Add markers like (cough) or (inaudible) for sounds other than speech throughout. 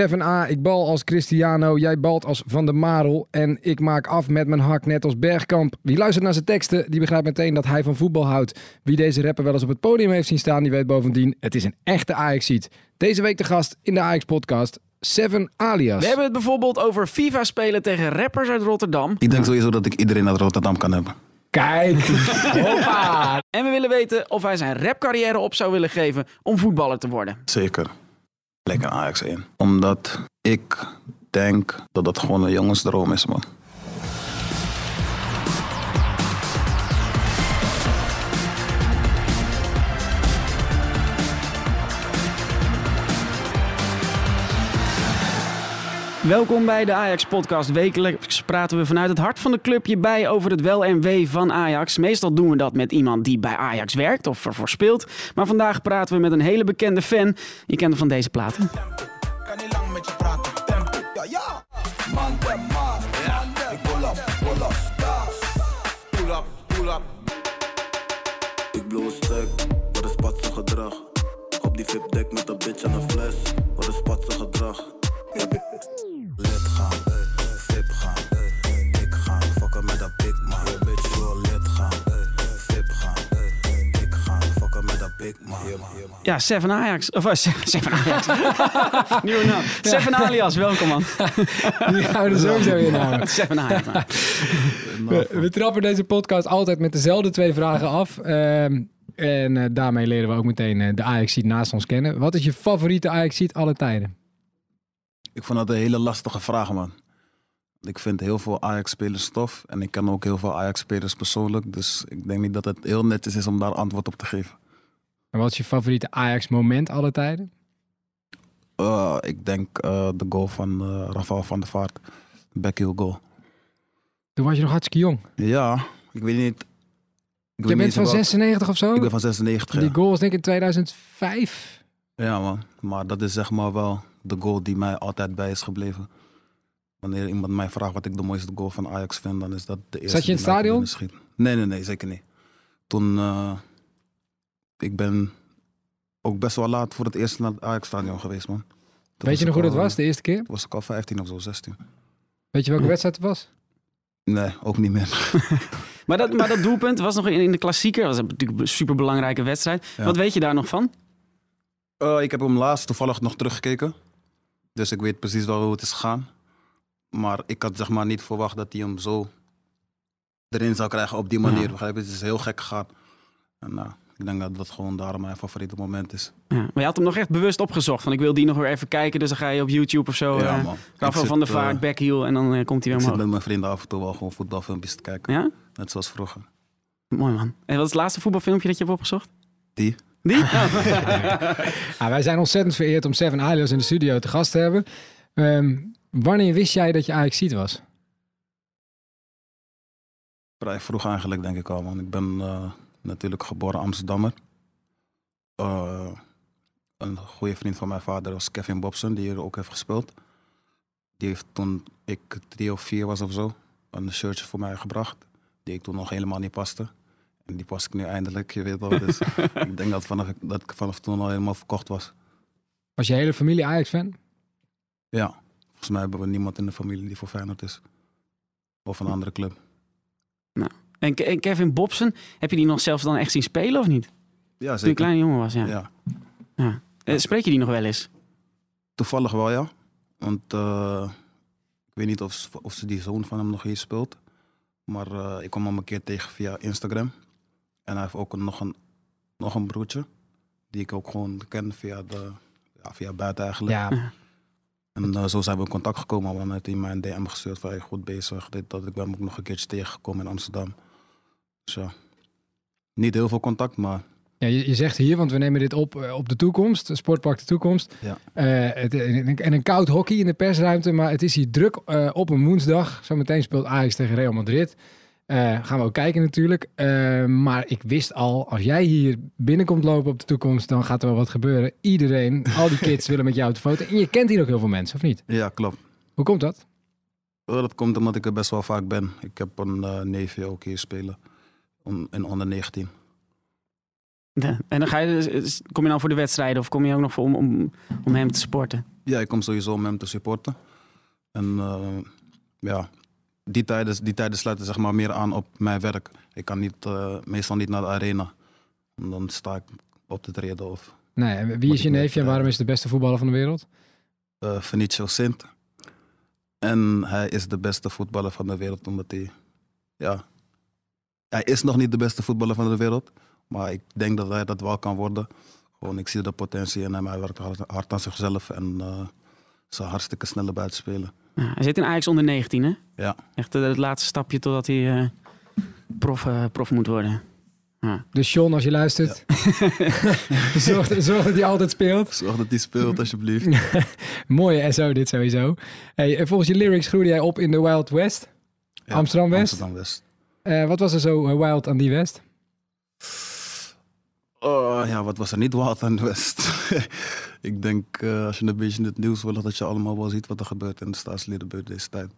7a, ik bal als Cristiano, jij balt als Van der Marel en ik maak af met mijn hak net als Bergkamp. Wie luistert naar zijn teksten, die begrijpt meteen dat hij van voetbal houdt. Wie deze rapper wel eens op het podium heeft zien staan, die weet bovendien, het is een echte Ajax-ziet. Deze week de gast in de Ajax-podcast, 7 alias. We hebben het bijvoorbeeld over FIFA spelen tegen rappers uit Rotterdam. Ik denk sowieso dat ik iedereen uit Rotterdam kan hebben. Kijk, (laughs) hoppa. En we willen weten of hij zijn rapcarrière op zou willen geven om voetballer te worden. Zeker. Lekker Ajax 1. Omdat ik denk dat dat gewoon een jongensdroom is, man. Welkom bij de Ajax Podcast. Wekelijks praten we vanuit het hart van de club je bij over het wel en wee van Ajax. Meestal doen we dat met iemand die bij Ajax werkt of ervoor speelt. Maar vandaag praten we met een hele bekende fan. Je kent hem van deze platen. Kan niet lang met je praten. Ja, ja. Big man. Ja, Seven Ajax. Of uh, Seven Ajax. (laughs) Nieuwe naam. Seven Alias, welkom man. (laughs) Die gaan we er sowieso in houden. (laughs) Seven Ajax. man. We, we trappen deze podcast altijd met dezelfde twee vragen af. Ehm, en eh, daarmee leren we ook meteen eh, de Ajax-ziet naast ons kennen. Wat is je favoriete Ajax-ziet alle tijden? Ik vond dat een hele lastige vraag, man. Ik vind heel veel Ajax-spelers tof. En ik ken ook heel veel Ajax-spelers persoonlijk. Dus ik denk niet dat het heel netjes is om daar antwoord op te geven. En wat is je favoriete Ajax-moment alle tijden? Eh, ik denk eh, de goal van eh Rafael van der Vaart. Backheel goal. Toen was je nog hartstikke jong. Ja, ik weet niet. Ik Je weet niet bent van welk- 96 of zo? Ik ben van 96. Die ja. goal was denk ik in 2005. Ja, man. Maar dat is zeg maar wel de goal die mij altijd bij is gebleven. Wanneer iemand mij vraagt wat ik de mooiste goal van Ajax vind, dan is dat de eerste. Zat je in het stadion? Nee, nee, nee, zeker niet. Toen, ik ben ook best wel laat voor het eerst naar het Ajax-stadion geweest, man. Toen Weet je nog hoe dat was, de eerste keer? Toen was ik al 15 of zo, 16. Weet je welke wedstrijd het was? Nee, ook niet meer. (laughs) Maar dat, maar dat doelpunt was nog in, in de klassieker. Dat was natuurlijk een superbelangrijke wedstrijd. Ja. Wat weet je daar nog van? Eh, ik heb hem laatst toevallig nog teruggekeken. Dus ik weet precies wel hoe het is gegaan. Maar ik had zeg maar niet verwacht dat hij hem zo erin zou krijgen op die manier. Ja. Begrijp je? Het is heel gek gegaan. En nou, ik denk dat dat gewoon daarom mijn favoriete moment is. Ja. Maar je had hem nog echt bewust opgezocht. Van ik wil die nog weer even kijken. Dus dan ga je op YouTube of zo. ja, eh, man. Ik van der zit, eh, Vaart, backheel. En dan eh, komt hij Ik weer zit omhoog. met mijn vrienden af en toe wel gewoon voetbalfilmpjes te kijken. Ja? Net zoals vroeger. Mooi man. En wat is het laatste voetbalfilmpje dat je hebt opgezocht? Die? Die? (laughs) (laughs) Ah, wij zijn ontzettend vereerd om Seven Alias in de studio te gast te hebben. Ehm, wanneer wist jij dat je Ajax-ziet was? Vrij vroeg eigenlijk, denk ik al. Man. Ik ben eh, natuurlijk geboren Amsterdammer. Eh, een goede vriend van mijn vader was Kevin Bobson, die hier ook heeft gespeeld. Die heeft toen ik drie of vier was of zo, een shirtje voor mij gebracht. Die ik toen nog helemaal niet paste. En die pas ik nu eindelijk, je weet wel. Dus (laughs) ik denk dat, vanaf, dat ik vanaf toen al helemaal verkocht was. Was je hele familie Ajax-fan? Ja, volgens mij hebben we niemand in de familie die voor Feyenoord is. Of een andere club. En, Ke- en Kevin Bobson, heb je die nog zelfs dan echt zien spelen of niet? Toen Ja, je een zeker. kleine jongen was, ja. ja. Eh, spreek je die nog wel eens? Toevallig wel, ja. Want eh, ik weet niet of, ze- of ze die zoon van hem nog hier speelt. Maar eh, ik kwam hem een keer tegen via Instagram. En hij heeft ook een, nog, een, nog een broertje. Die ik ook gewoon ken via, de, ja, via buiten eigenlijk. Ja, (laughs) En zo zijn we in contact gekomen. Want dan heeft hij mij een DM gestuurd van hey, goed bezig. Dit, dat. Ik ben hem ook nog een keertje tegengekomen in Amsterdam. Dus ja, niet heel veel contact, maar Ja, je, je zegt hier, want we nemen dit op eh, op de toekomst, Sportpark de Toekomst. Ja. Eh, het, en, en een koud hockey in de persruimte, maar het is hier druk eh, op een woensdag. Zometeen speelt Ajax tegen Real Madrid. Eh, gaan we ook kijken natuurlijk. Eh, maar ik wist al, als jij hier binnenkomt lopen op de toekomst, dan gaat er wel wat gebeuren. Iedereen, al die kids (laughs) willen met jou op de foto. En je kent hier ook heel veel mensen, of niet? ja, klopt. Hoe komt dat? Dat komt omdat ik er best wel vaak ben. Ik heb een eh, neefje ook hier spelen. In onder 19. Ja. En dan ga je, dus- kom je nou voor de wedstrijden of kom je ook nog voor om, om, om hem te sporten? Ja, ik kom sowieso om hem te supporten. En eh, ja, die tijden, die tijden sluiten zeg maar meer aan op mijn werk. Ik kan niet, eh, meestal niet naar de arena. En dan sta ik op te treden of Nee, en wie is je neefje en waarom is de beste voetballer van de wereld? uh, Vinicio Sint. En hij is de beste voetballer van de wereld omdat hij, ja, hij is nog niet de beste voetballer van de wereld. Maar ik denk dat hij dat wel kan worden. Gewoon, ik zie de potentie in hem. Hij werkt hard, hard aan zichzelf en eh ze hartstikke snelle buitenspelen. Ja, hij zit in Ajax onder 19, hè? Ja. Echt eh, het laatste stapje totdat hij eh, prof, prof moet worden. Dus John, als je luistert, (laughs) zorg, zorg dat hij altijd speelt. Zorg dat hij speelt, alsjeblieft. (laughs) Mooie SO dit sowieso. Hey, en volgens je lyrics groeide jij op in de Wild West. Ja, Amsterdam Eh, wat was er zo eh, wild aan die West? Oh, ja, wat was er niet wild aan de West? (laughs) ik denk, eh, als je een beetje in het nieuws wil, dat je allemaal wel ziet wat er gebeurt in de staatsliedenbeurt deze tijd.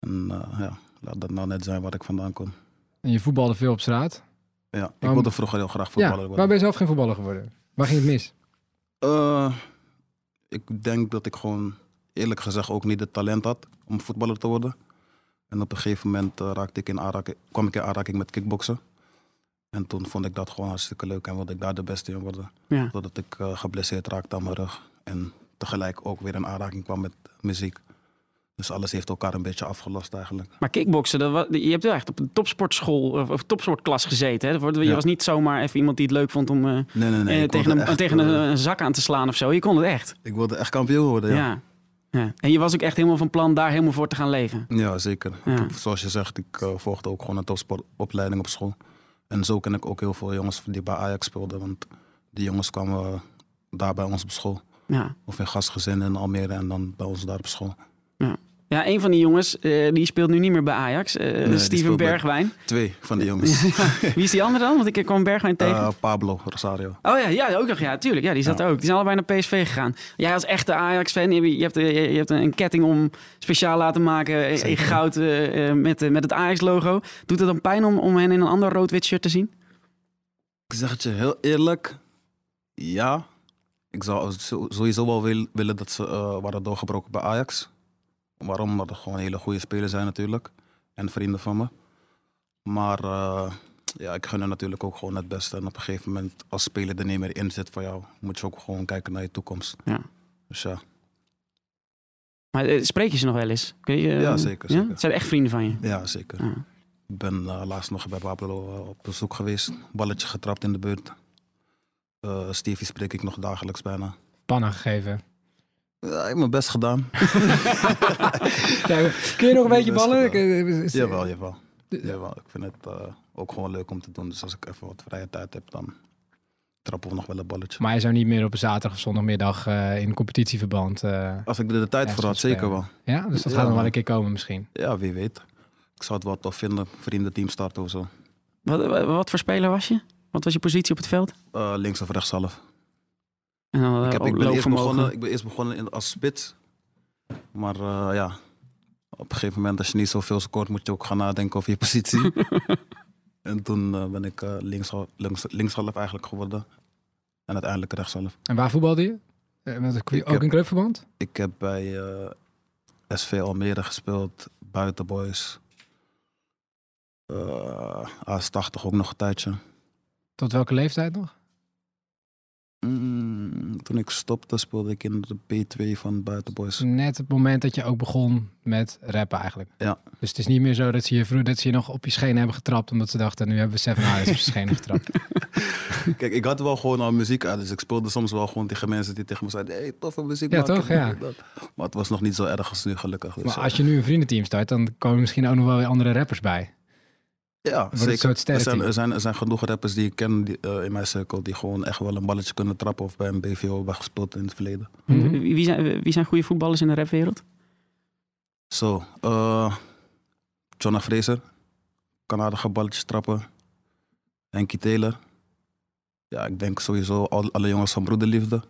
En ja, laat dat nou net zijn waar ik vandaan kom. En je voetbalde veel op straat. Ja, ik wilde vroeger heel graag voetballer ja, worden. waar ben je zelf geen voetballer geworden? Waar ging het mis? Eh, ik denk dat ik gewoon eerlijk gezegd ook niet het talent had om voetballer te worden. En op een gegeven moment eh, raakte ik in aanraking, kwam ik in aanraking met kickboksen. En toen vond ik dat gewoon hartstikke leuk en wilde ik daar de beste in worden. Ja. Totdat ik eh, geblesseerd raakte aan mijn rug. En tegelijk ook weer in aanraking kwam met muziek. Dus alles heeft elkaar een beetje afgelost eigenlijk. Maar kickboksen, dat je hebt wel echt op een topsportschool of, topsportklas gezeten. Hè? Je Ja. was niet zomaar even iemand die het leuk vond om eh, Nee, nee, nee. ik, tegen, een, echt, tegen een, een zak aan te slaan of zo. Je kon het echt. ik wilde echt kampioen worden, ja. Ja. Ja. En je was ook echt helemaal van plan daar helemaal voor te gaan leven. Ja, zeker. Ja. Ik heb, zoals je zegt, ik eh, volgde ook gewoon een topsportopleiding op school. En zo ken ik ook heel veel jongens die bij Ajax speelden. Want die jongens kwamen eh, daar bij ons op school. Ja. Of in gastgezinnen in Almere en dan bij ons daar op school. Ja, een van die jongens, eh, die speelt nu niet meer bij Ajax. eh, Steven Bergwijn. Twee van die jongens. (laughs) Wie is die andere dan? Want ik kwam Bergwijn tegen. Eh, Pablo Rosario. Oh ja, ja, ook nog. Ja, tuurlijk. Ja, die zat Ja. ook. Die zijn allebei naar PSV gegaan. Jij als echte Ajax-fan, je, hebt- je, hebt, je hebt een ketting om speciaal laten maken in goud met, met het Ajax-logo. Doet het dan pijn om, om hen in een ander rood-wit shirt te zien? Ik zeg het je heel eerlijk. Ja. Ik zou zo- sowieso wel wil- willen dat ze waren doorgebroken bij Ajax. Waarom? Omdat er gewoon hele goede spelers zijn natuurlijk. En vrienden van me. Maar eh, ja, ik gun er natuurlijk ook gewoon het beste. En op een gegeven moment, als speler er niet meer in zit voor jou, moet je ook gewoon kijken naar je toekomst. Ja. Dus ja, Maar eh, spreek je ze nog wel eens? Kun je, eh, Ja, zeker, Ja? zeker. Het zijn echt vrienden van je. ja zeker. Ja. Ik ben eh, laatst nog bij Pablo eh, op bezoek geweest. Balletje getrapt in de buurt. Eh Stevie spreek ik nog dagelijks bijna. Pannen gegeven. Ja, ik heb mijn best gedaan. (laughs) Ja, kun je nog een beetje ballen? gedaan. Ik, eh, is- Jawel, jawel. jawel. Ik vind het eh, ook gewoon leuk om te doen. Dus als ik even wat vrije tijd heb, dan trappen we nog wel een balletje. Maar je zou niet meer op een zaterdag of zondagmiddag eh, in competitieverband... eh, Als ik er de tijd voor had, zeker wel. ja, dus dat Ja, gaat nog wel een keer komen misschien. Ja, wie weet. Ik zou het wel tof vinden, vriendenteam starten of zo. Wat, wat, voor speler was je? Wat was je positie op het veld? Eh, links of rechtshalf. En dan, eh, ik, heb, ik, ben eerst begonnen, ik ben eerst begonnen in, als spits. Maar eh, ja, op een gegeven moment als je niet zoveel scoort, moet je ook gaan nadenken over je positie. (laughs) en toen eh, ben ik linkshalf, links, linkshalf eigenlijk geworden. En uiteindelijk rechtshalf. En waar voetbalde je? Eh, met- ook heb- in clubverband? Ik heb bij eh, SV Almere gespeeld, buitenboys. Eh AS80 ook nog een tijdje. Tot welke leeftijd nog? Mm, toen ik stopte speelde ik in de B2 van buitenboys. Net het moment dat je ook begon met rappen eigenlijk. Ja. Dus het is niet meer zo dat ze je, vroeg, dat ze je nog op je schenen hebben getrapt... omdat ze dachten, nu hebben we Seven Eyes op je schenen getrapt. (laughs) Kijk, ik had wel gewoon al muziek uit, dus ik speelde soms wel gewoon tegen mensen die tegen me zeiden: hey, toffe muziek. Ja, maken." toch? Ja. Maar het was nog niet zo erg als nu, gelukkig. Dus, Maar ja. als je nu een vriendenteam start, dan komen misschien ook nog wel weer andere rappers bij. Ja, zeker. er, zijn, er, zijn, er zijn genoeg rappers die ik ken die, eh, in mijn cirkel die gewoon echt wel een balletje kunnen trappen of bij een BVO hebben gespeeld in het verleden. Mhm. wie, wie zijn, wie zijn goede voetballers in de rapwereld? Zo, eh Jonah Fraser, kan aardige balletjes trappen. Henkie Taylor. Ja, ik denk sowieso al, alle jongens van Broederliefde.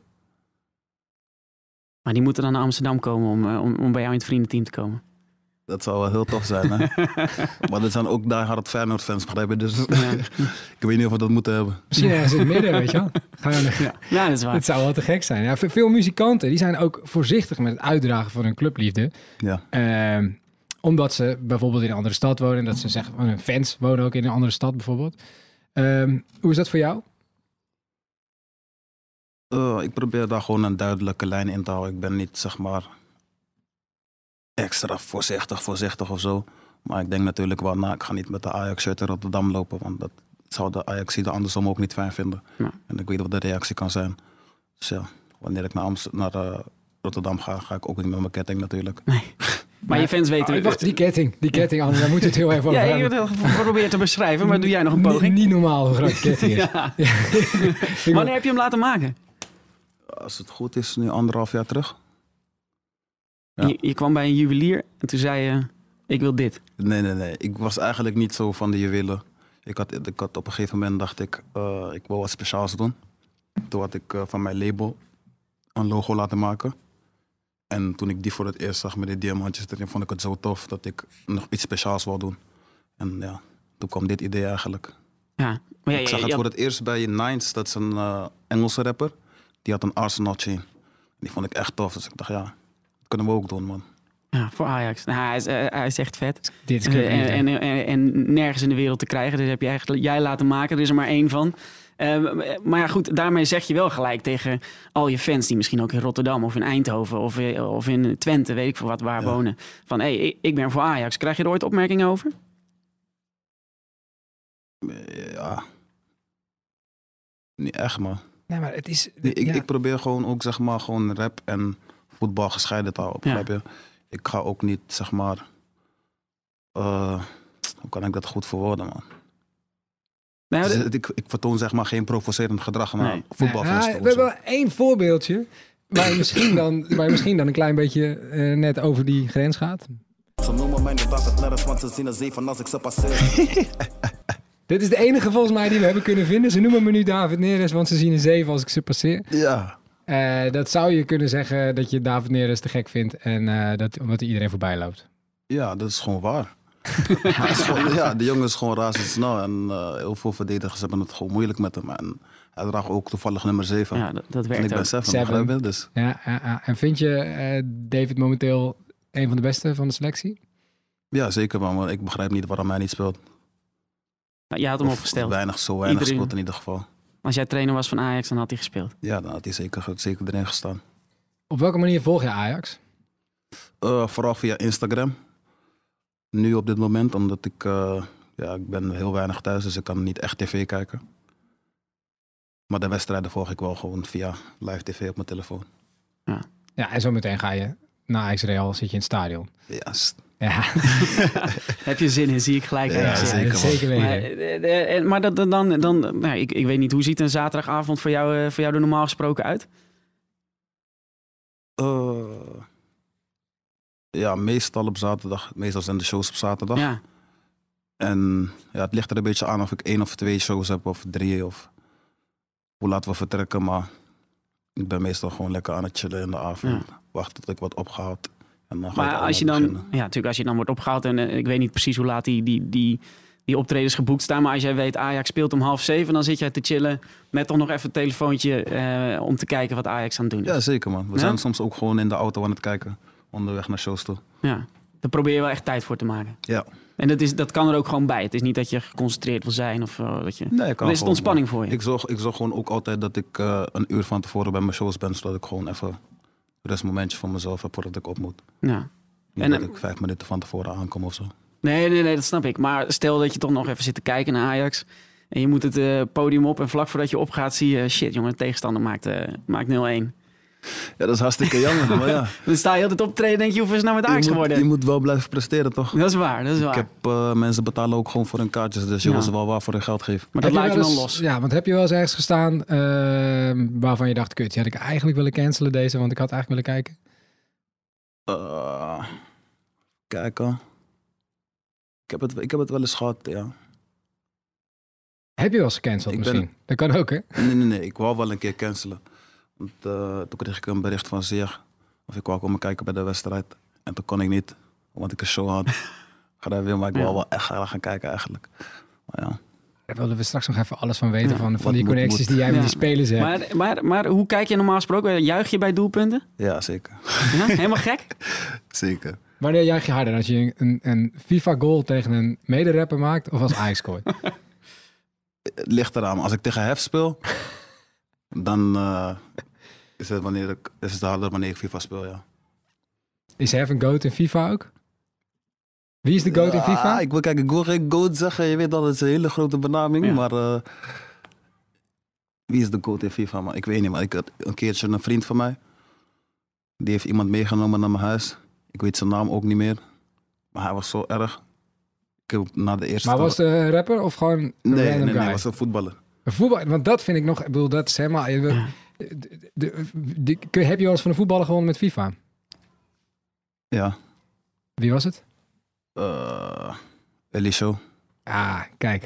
Maar die moeten dan naar Amsterdam komen om, eh, om, om bij jou in het vriendenteam te komen. Dat zou wel heel tof zijn, hè? (laughs) maar er zijn ook daar hard Feyenoord fans, begrijp? Dus Ja. (laughs) ik weet niet of we dat moeten hebben. Misschien ergens in het midden, weet je wel. Ja, ja dat is waar. het zou wel te gek zijn. Ja, ve- veel muzikanten die zijn ook voorzichtig met het uitdragen van hun clubliefde. Ja. Ehm, omdat ze bijvoorbeeld in een andere stad wonen. Dat ze zeggen, van hun fans wonen ook in een andere stad bijvoorbeeld. Ehm, hoe is dat voor jou? Eh, ik probeer daar gewoon een duidelijke lijn in te houden. Ik ben niet, zeg maar, extra voorzichtig, voorzichtig of zo. Maar ik denk natuurlijk wel, nou, ik ga niet met de Ajax-shirt in Rotterdam lopen. Want dat zou de ajax de andersom ook niet fijn vinden. Ja. En ik weet wat de reactie kan zijn. Dus ja, wanneer ik naar, Amst- naar eh, Rotterdam ga, ga ik ook niet met mijn ketting natuurlijk. (laughs) Maar je fans weten... Oh, wacht, die ketting. Die ketting, Anne, daar moeten we het heel even (laughs) over ja, je hebben. hebt het geprobeerd te beschrijven, maar doe jij nog een poging? Niet, niet normaal hoe groot ketting is. (laughs) Ja. Ik Wanneer heb je hem laten maken? Als het goed is, nu anderhalf jaar terug. Ja. Je, je kwam bij een juwelier en toen zei je, ik wil dit. Nee, nee, nee. Ik was eigenlijk niet zo van de juwelen. Ik had, ik had op een gegeven moment dacht ik, eh, ik wil wat speciaals doen. Toen had ik eh, van mijn label een logo laten maken. En toen ik die voor het eerst zag met die diamantjes erin, vond ik het zo tof dat ik nog iets speciaals wil doen. En ja, toen kwam dit idee eigenlijk. Ja. Maar ja, ik zag het voor het eerst bij Nines, dat is een eh, Engelse rapper. Die had een Arsenal chain. Die vond ik echt tof, dus ik dacht ja, kunnen we ook doen man. ja, voor Ajax. Nou, hij, is, eh, hij is echt vet. Dit is En, en, en, en nergens in de wereld te krijgen. Dus heb je echt jij laten maken. Er is er maar één van. Eh, maar ja, goed, daarmee zeg je wel gelijk tegen al je fans die misschien ook in Rotterdam of in Eindhoven of, eh, of in Twente, weet ik veel wat, waar Ja. wonen. Van hé, hey, ik- ik ben voor Ajax. Krijg je er ooit opmerkingen over? Eh, Ja. Niet echt man. Nee, maar het is... Nee, ik, ja. ik probeer gewoon ook zeg maar gewoon rap en voetbal gescheiden te houden. Ja. begrijp je? Ik ga ook niet zeg maar. eh, hoe kan ik dat goed verwoorden, man? Dus dit- ik, ik vertoon zeg maar geen provocerend gedrag naar Nee. voetbalfans. Ja, we hebben één voorbeeldje. Waar je misschien (laughs) dan, waar je misschien dan een klein beetje eh, net over die grens gaat. Ze noemen mij niet David Neres, want ze zien een zeven als ik ze passeer. (laughs) Dit is de enige volgens mij die we hebben kunnen vinden. Ze noemen me nu David Neres, want ze zien een zeven als ik ze passeer. Ja. Eh, dat zou je kunnen zeggen dat je David Neres te gek vindt. En eh, dat, omdat hij iedereen voorbij loopt. ja, dat is gewoon waar. (laughs) Hij is gewoon- ja, de jongen is gewoon razendsnel. En eh, heel veel verdedigers hebben het gewoon moeilijk met hem. En hij draagt ook toevallig nummer 7. ja, dat, dat en ik werkt ben ook. 7, Seven. begrijp je? Dus Ja. En vind je eh, David momenteel een van de beste van de selectie? ja, zeker man. Maar ik begrijp niet waarom hij niet speelt. Nou, je had hem Of opgesteld. Weinig, zo weinig Iedereen- speelt in ieder geval. Als jij trainer was van Ajax, dan had hij gespeeld. Ja, dan had hij zeker, zeker erin gestaan. Op welke manier volg je Ajax? Eh, vooral via Instagram. Nu op dit moment, omdat ik, eh, ja, ik ben heel weinig thuis, dus ik kan niet echt tv kijken. Maar de wedstrijden volg ik wel gewoon via live tv op mijn telefoon. Ja, en zo meteen ga je naar Ajax Real, zit je in het stadion. Ja, Ja, (laughs) Heb je zin in, zie ik gelijk. Ja, reageren. zeker, man. zeker weten. Maar, eh, eh, eh, maar dat, dan, dan nou, ik, ik weet niet, hoe ziet een zaterdagavond voor jou, eh, voor jou er normaal gesproken uit? eh, ja, meestal op zaterdag. Meestal zijn de shows op zaterdag. Ja, En ja, het ligt er een beetje aan of ik één of twee shows heb of drie of hoe laten we vertrekken. Maar ik ben meestal gewoon lekker aan het chillen in de avond. Wachten tot ik wat opgehaald. Maar als je dan, beginnen. ja, natuurlijk als je dan wordt opgehaald en eh, ik weet niet precies hoe laat die, die, die, die optredens geboekt staan, maar als jij weet Ajax speelt om half zeven, dan zit jij te chillen met toch nog even een telefoontje eh, om te kijken wat Ajax aan het doen is. Ja, zeker man. We Ja? zijn soms ook gewoon in de auto aan het kijken. Onderweg naar shows toe. Ja. Daar probeer je wel echt tijd voor te maken. Ja. En dat, is, dat kan er ook gewoon bij. Het is niet dat je geconcentreerd wil zijn of eh, dat je. Nee, kan Dan is het ontspanning voor je. Ik zorg, ik zorg gewoon ook altijd dat ik een uur van tevoren bij mijn shows ben. Zodat ik gewoon even rustmomentje voor mezelf heb voordat ik op moet. Ja. Niet En, dat ik vijf minuten van tevoren aankom of zo. Nee, nee, nee, dat snap ik. Maar stel dat je toch nog even zit te kijken naar Ajax. En je moet het eh, podium op. En vlak voordat je opgaat zie je... Shit, jongen, de tegenstander maakt, eh, maakt 0-1. Ja, dat is hartstikke jammer. maar ja, (laughs) Dan sta je altijd op te treden en denk je... Hoeveel is het nou met Ajax je, moet, geworden? je moet wel blijven presteren, toch? Dat is waar, dat is waar. Ik heb eh, mensen betalen ook gewoon voor hun kaartjes. Dus je Ja. wil ze wel waar voor hun geld geven. Maar dat laat je wel dan los. Ja, want heb je wel eens ergens gestaan eh, waarvan je dacht, kut, die had ik eigenlijk willen cancelen deze, want ik had eigenlijk willen kijken. Eh, kijken. Ik heb, het, ik heb het wel eens gehad, ja. Heb je wel eens gecanceld Ik ben- misschien? Dat kan ook, hè? Nee, nee, nee. Ik wou wel een keer cancelen. Eh, toen kreeg ik een bericht van Zeer. Of ik wou komen kijken bij de wedstrijd. En toen kon ik niet, want ik een show had. (laughs) Ga daar weer, maar ik Ja. wou wel echt graag gaan kijken eigenlijk. Maar ja, Daar wilden we straks nog even alles van weten. Ja. Van, van die moet- connecties moet. die jij met die spelers hebt. Maar, maar, maar hoe kijk je normaal gesproken? Juich je bij doelpunten? Ja, zeker. Ja? Helemaal gek? (laughs) Zeker. Wanneer juich je harder? Als je een, een FIFA-goal tegen een mederapper maakt of als Ajax scoort? (laughs) Het ligt eraan. Als ik tegen Hef speel, dan eh, is, het wanneer ik, is het harder wanneer ik FIFA speel, ja. Is Hef een goat in FIFA ook? Wie is de goat in FIFA? ik wil, kijk, ik wil geen goat zeggen. Je weet dat het een hele grote benaming. Ja. Maar eh, wie is de goat in FIFA? Maar ik weet niet. Maar ik had een keertje een vriend van mij. Die heeft iemand meegenomen naar mijn huis. Ik weet zijn naam ook niet meer. Maar hij was zo erg. Ik heb na de eerste... Maar was het een rapper of gewoon een Nee, nee, nee, hij was een voetballer. Een voetbal, want dat vind ik nog, ik bedoel, dat is helemaal... de- de- de- heb je wel eens van een voetballer gewonnen met FIFA? Ja. Wie was het? eh Elisho. Ah, kijk.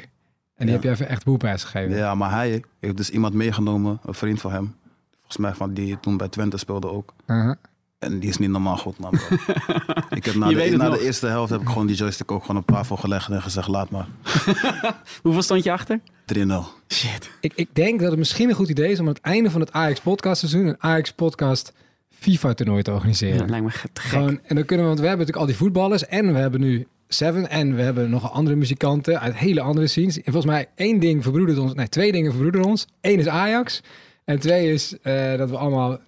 En die Ja. heb je even echt boelprijs gegeven. Ja, maar hij heeft dus iemand meegenomen, een vriend van hem. Volgens mij van die toen bij Twente speelde ook. Uh-huh. En die is niet normaal goed, man. (laughs) ik heb na, de, na de eerste helft heb ik gewoon die joystick ook gewoon op tafel gelegd en gezegd, laat maar. (laughs) Hoeveel stond je achter? 3-0. Shit. Ik, ik denk dat het misschien een goed idee is om aan het einde van het Ajax podcast seizoen een Ajax podcast FIFA toernooi te Ja, organiseren. dat lijkt me ge- te gek. Gewoon, en dan kunnen we, want we hebben natuurlijk al die voetballers en we hebben nu Seven en we hebben nog andere muzikanten uit hele andere scenes. En volgens mij één ding verbroedert ons, nee, twee dingen verbroederen ons. Eén is Ajax en twee is eh, dat we allemaal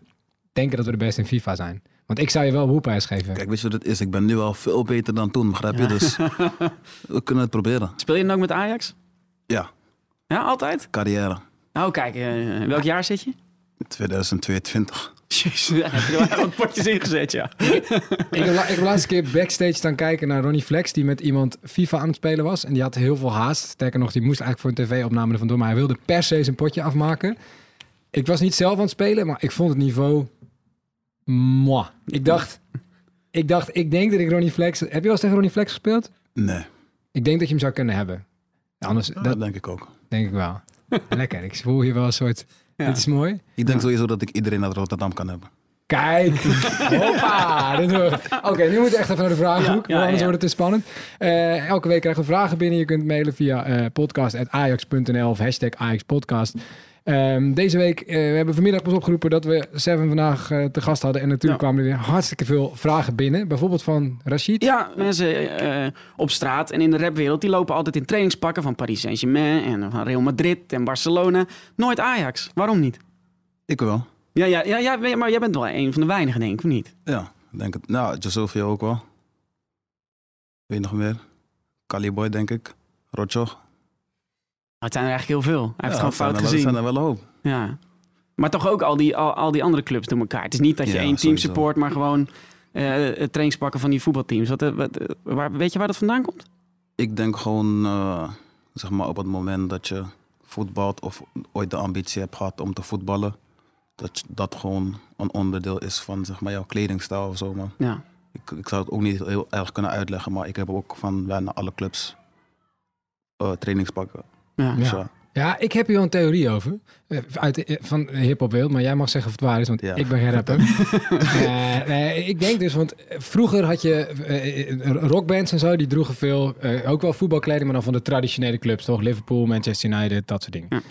denken dat we de beste in FIFA zijn. Want ik zou je wel boelprijs geven. Kijk, weet je wat het is? Ik ben nu al veel beter dan toen, begrijp je? Dus (laughs) we kunnen het proberen. Speel je dan ook met Ajax? Ja, Ja, altijd? carrière. Nou, kijk, eh, welk jaar zit je? 2022. Jezus, heb je wel wat potjes ingezet, ja. Ik heb, ik heb laatst keer backstage staan kijken naar Ronnie Flex, die met iemand FIFA aan het spelen was. En die had heel veel haast. Sterker nog, die moest eigenlijk voor een tv-opname ervan door, maar hij wilde per se zijn potje afmaken. Ik was niet zelf aan het spelen, maar ik vond het niveau... Mwah. Ik dacht, ik dacht, ik denk dat ik Ronnie Flex... Heb je wel eens tegen Ronnie Flex gespeeld? Nee, Ik denk dat je hem zou kunnen hebben. Anders, dat dat denk ik ook. Denk ik wel. (laughs) Lekker, ik voel hier wel een soort... Ja. Dit is mooi. Ik denk sowieso dat ik iedereen uit Rotterdam kan hebben. Kijk, (laughs) hoppa. Oké, nu moeten we echt even naar de vragenhoek, Ja, ja, want anders ja. wordt het te spannend. Eh, elke week krijgen we vragen binnen. Je kunt mailen via eh podcast.ajax.nl of hashtag AjaxPodcast. Ehm, deze week, eh, we hebben vanmiddag pas opgeroepen dat we Seven vandaag eh, te gast hadden. En natuurlijk Ja. kwamen er weer hartstikke veel vragen binnen. Bijvoorbeeld van Rashid. Ja, mensen eh, op straat en in de rapwereld, die lopen altijd in trainingspakken van Paris Saint-Germain en van Real Madrid en Barcelona. Nooit Ajax. Waarom niet? Ik wel. Ja, ja, ja, ja, maar jij bent wel een van de weinigen, denk ik, of niet? Ja, ik denk het. Nou, Josofia ook wel. Weet je nog meer? Caliboy, denk ik. Rotjoch. Het zijn er eigenlijk heel veel. Hij heeft Ja, gewoon fout er gezien. Het zijn er wel een hoop. Ja. Maar toch ook al die, al, al die andere clubs door elkaar. Het is niet dat je Ja, één team sowieso. support, maar gewoon eh, het trainingspakken van die voetbalteams. Wat, eh, wat, eh, waar, weet je waar dat vandaan komt? Ik denk gewoon, zeg maar, op het moment dat je voetbalt of ooit de ambitie hebt gehad om te voetballen, dat dat gewoon een onderdeel is van, zeg maar, jouw kledingstijl of zo. Ja. Ik, ik zou het ook niet heel erg kunnen uitleggen, maar ik heb ook van bijna alle clubs trainingspakken. Ja. Ja. ik heb hier wel een theorie over. Eh, Uit de, eh, van hip-hop wereld, maar jij mag zeggen of het waar is, want Ja. ik ben geen rapper. (laughs) Eh, nee, ik denk dus, want vroeger had je rockbands en zo, die droegen veel, eh, ook wel voetbalkleding, maar dan van de traditionele clubs, toch? Liverpool, Manchester United, dat soort dingen.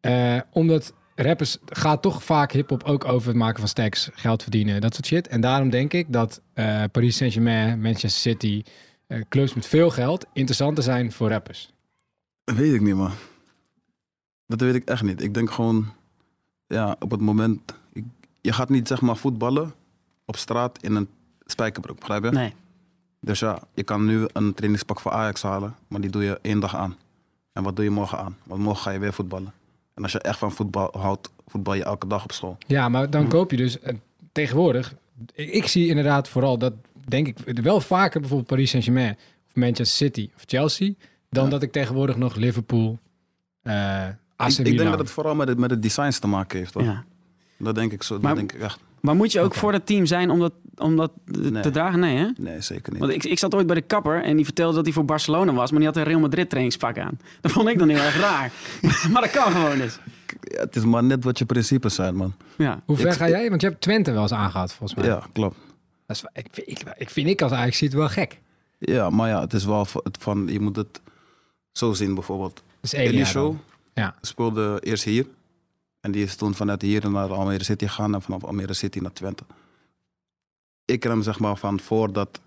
Eh, omdat rappers gaat toch vaak hip-hop ook over het maken van stacks, geld verdienen, dat soort shit. En daarom denk ik dat eh, Paris Saint-Germain, Manchester City, eh, clubs met veel geld interessanter zijn voor rappers. Dat weet ik niet, man. Dat weet ik echt niet. Ik denk gewoon, ja, op het moment... Ik, je gaat niet, zeg maar, voetballen op straat in een spijkerbroek, begrijp je? Nee. Dus ja, je kan nu een trainingspak voor Ajax halen, maar die doe je één dag aan. En wat doe je morgen aan? Want morgen ga je weer voetballen. En als je echt van voetbal houdt, voetbal je elke dag op school. Ja, maar dan koop je dus eh, tegenwoordig. Ik, ik zie inderdaad vooral dat, denk ik, wel vaker bijvoorbeeld Paris Saint-Germain of Manchester City of Chelsea, dan Ja. dat ik tegenwoordig nog Liverpool, eh AC Ik, ik denk dat het vooral met, het, met de designs te maken heeft. Hoor. Ja. Dat denk ik zo. Maar- Dat denk ik echt. Maar moet je ook voor dat team zijn om dat, om dat Nee. te dragen? Nee, hè? Nee, zeker niet. Want ik, ik zat ooit bij de kapper en die vertelde dat hij voor Barcelona was, maar die had een Real Madrid trainingspak aan. (laughs) Dat vond ik dan heel erg raar. (laughs) maar dat kan gewoon eens. Ja, het is maar net wat je principes zijn, man. Ja. Hoe ver Ik- ga jij? Want je hebt Twente wel eens aangehad, volgens mij. Ja, klopt. Dat is, ik, vind- ik, ik vind ik als Ajax ziet wel gek. Ja, maar ja, het is wel het van, je moet het zo zien bijvoorbeeld. Elia Elie dan. Show Ja. speelde eerst hier. En die is toen vanuit hier naar Almere City gegaan en vanaf Almere City naar Twente. Ik ken hem zeg maar van voordat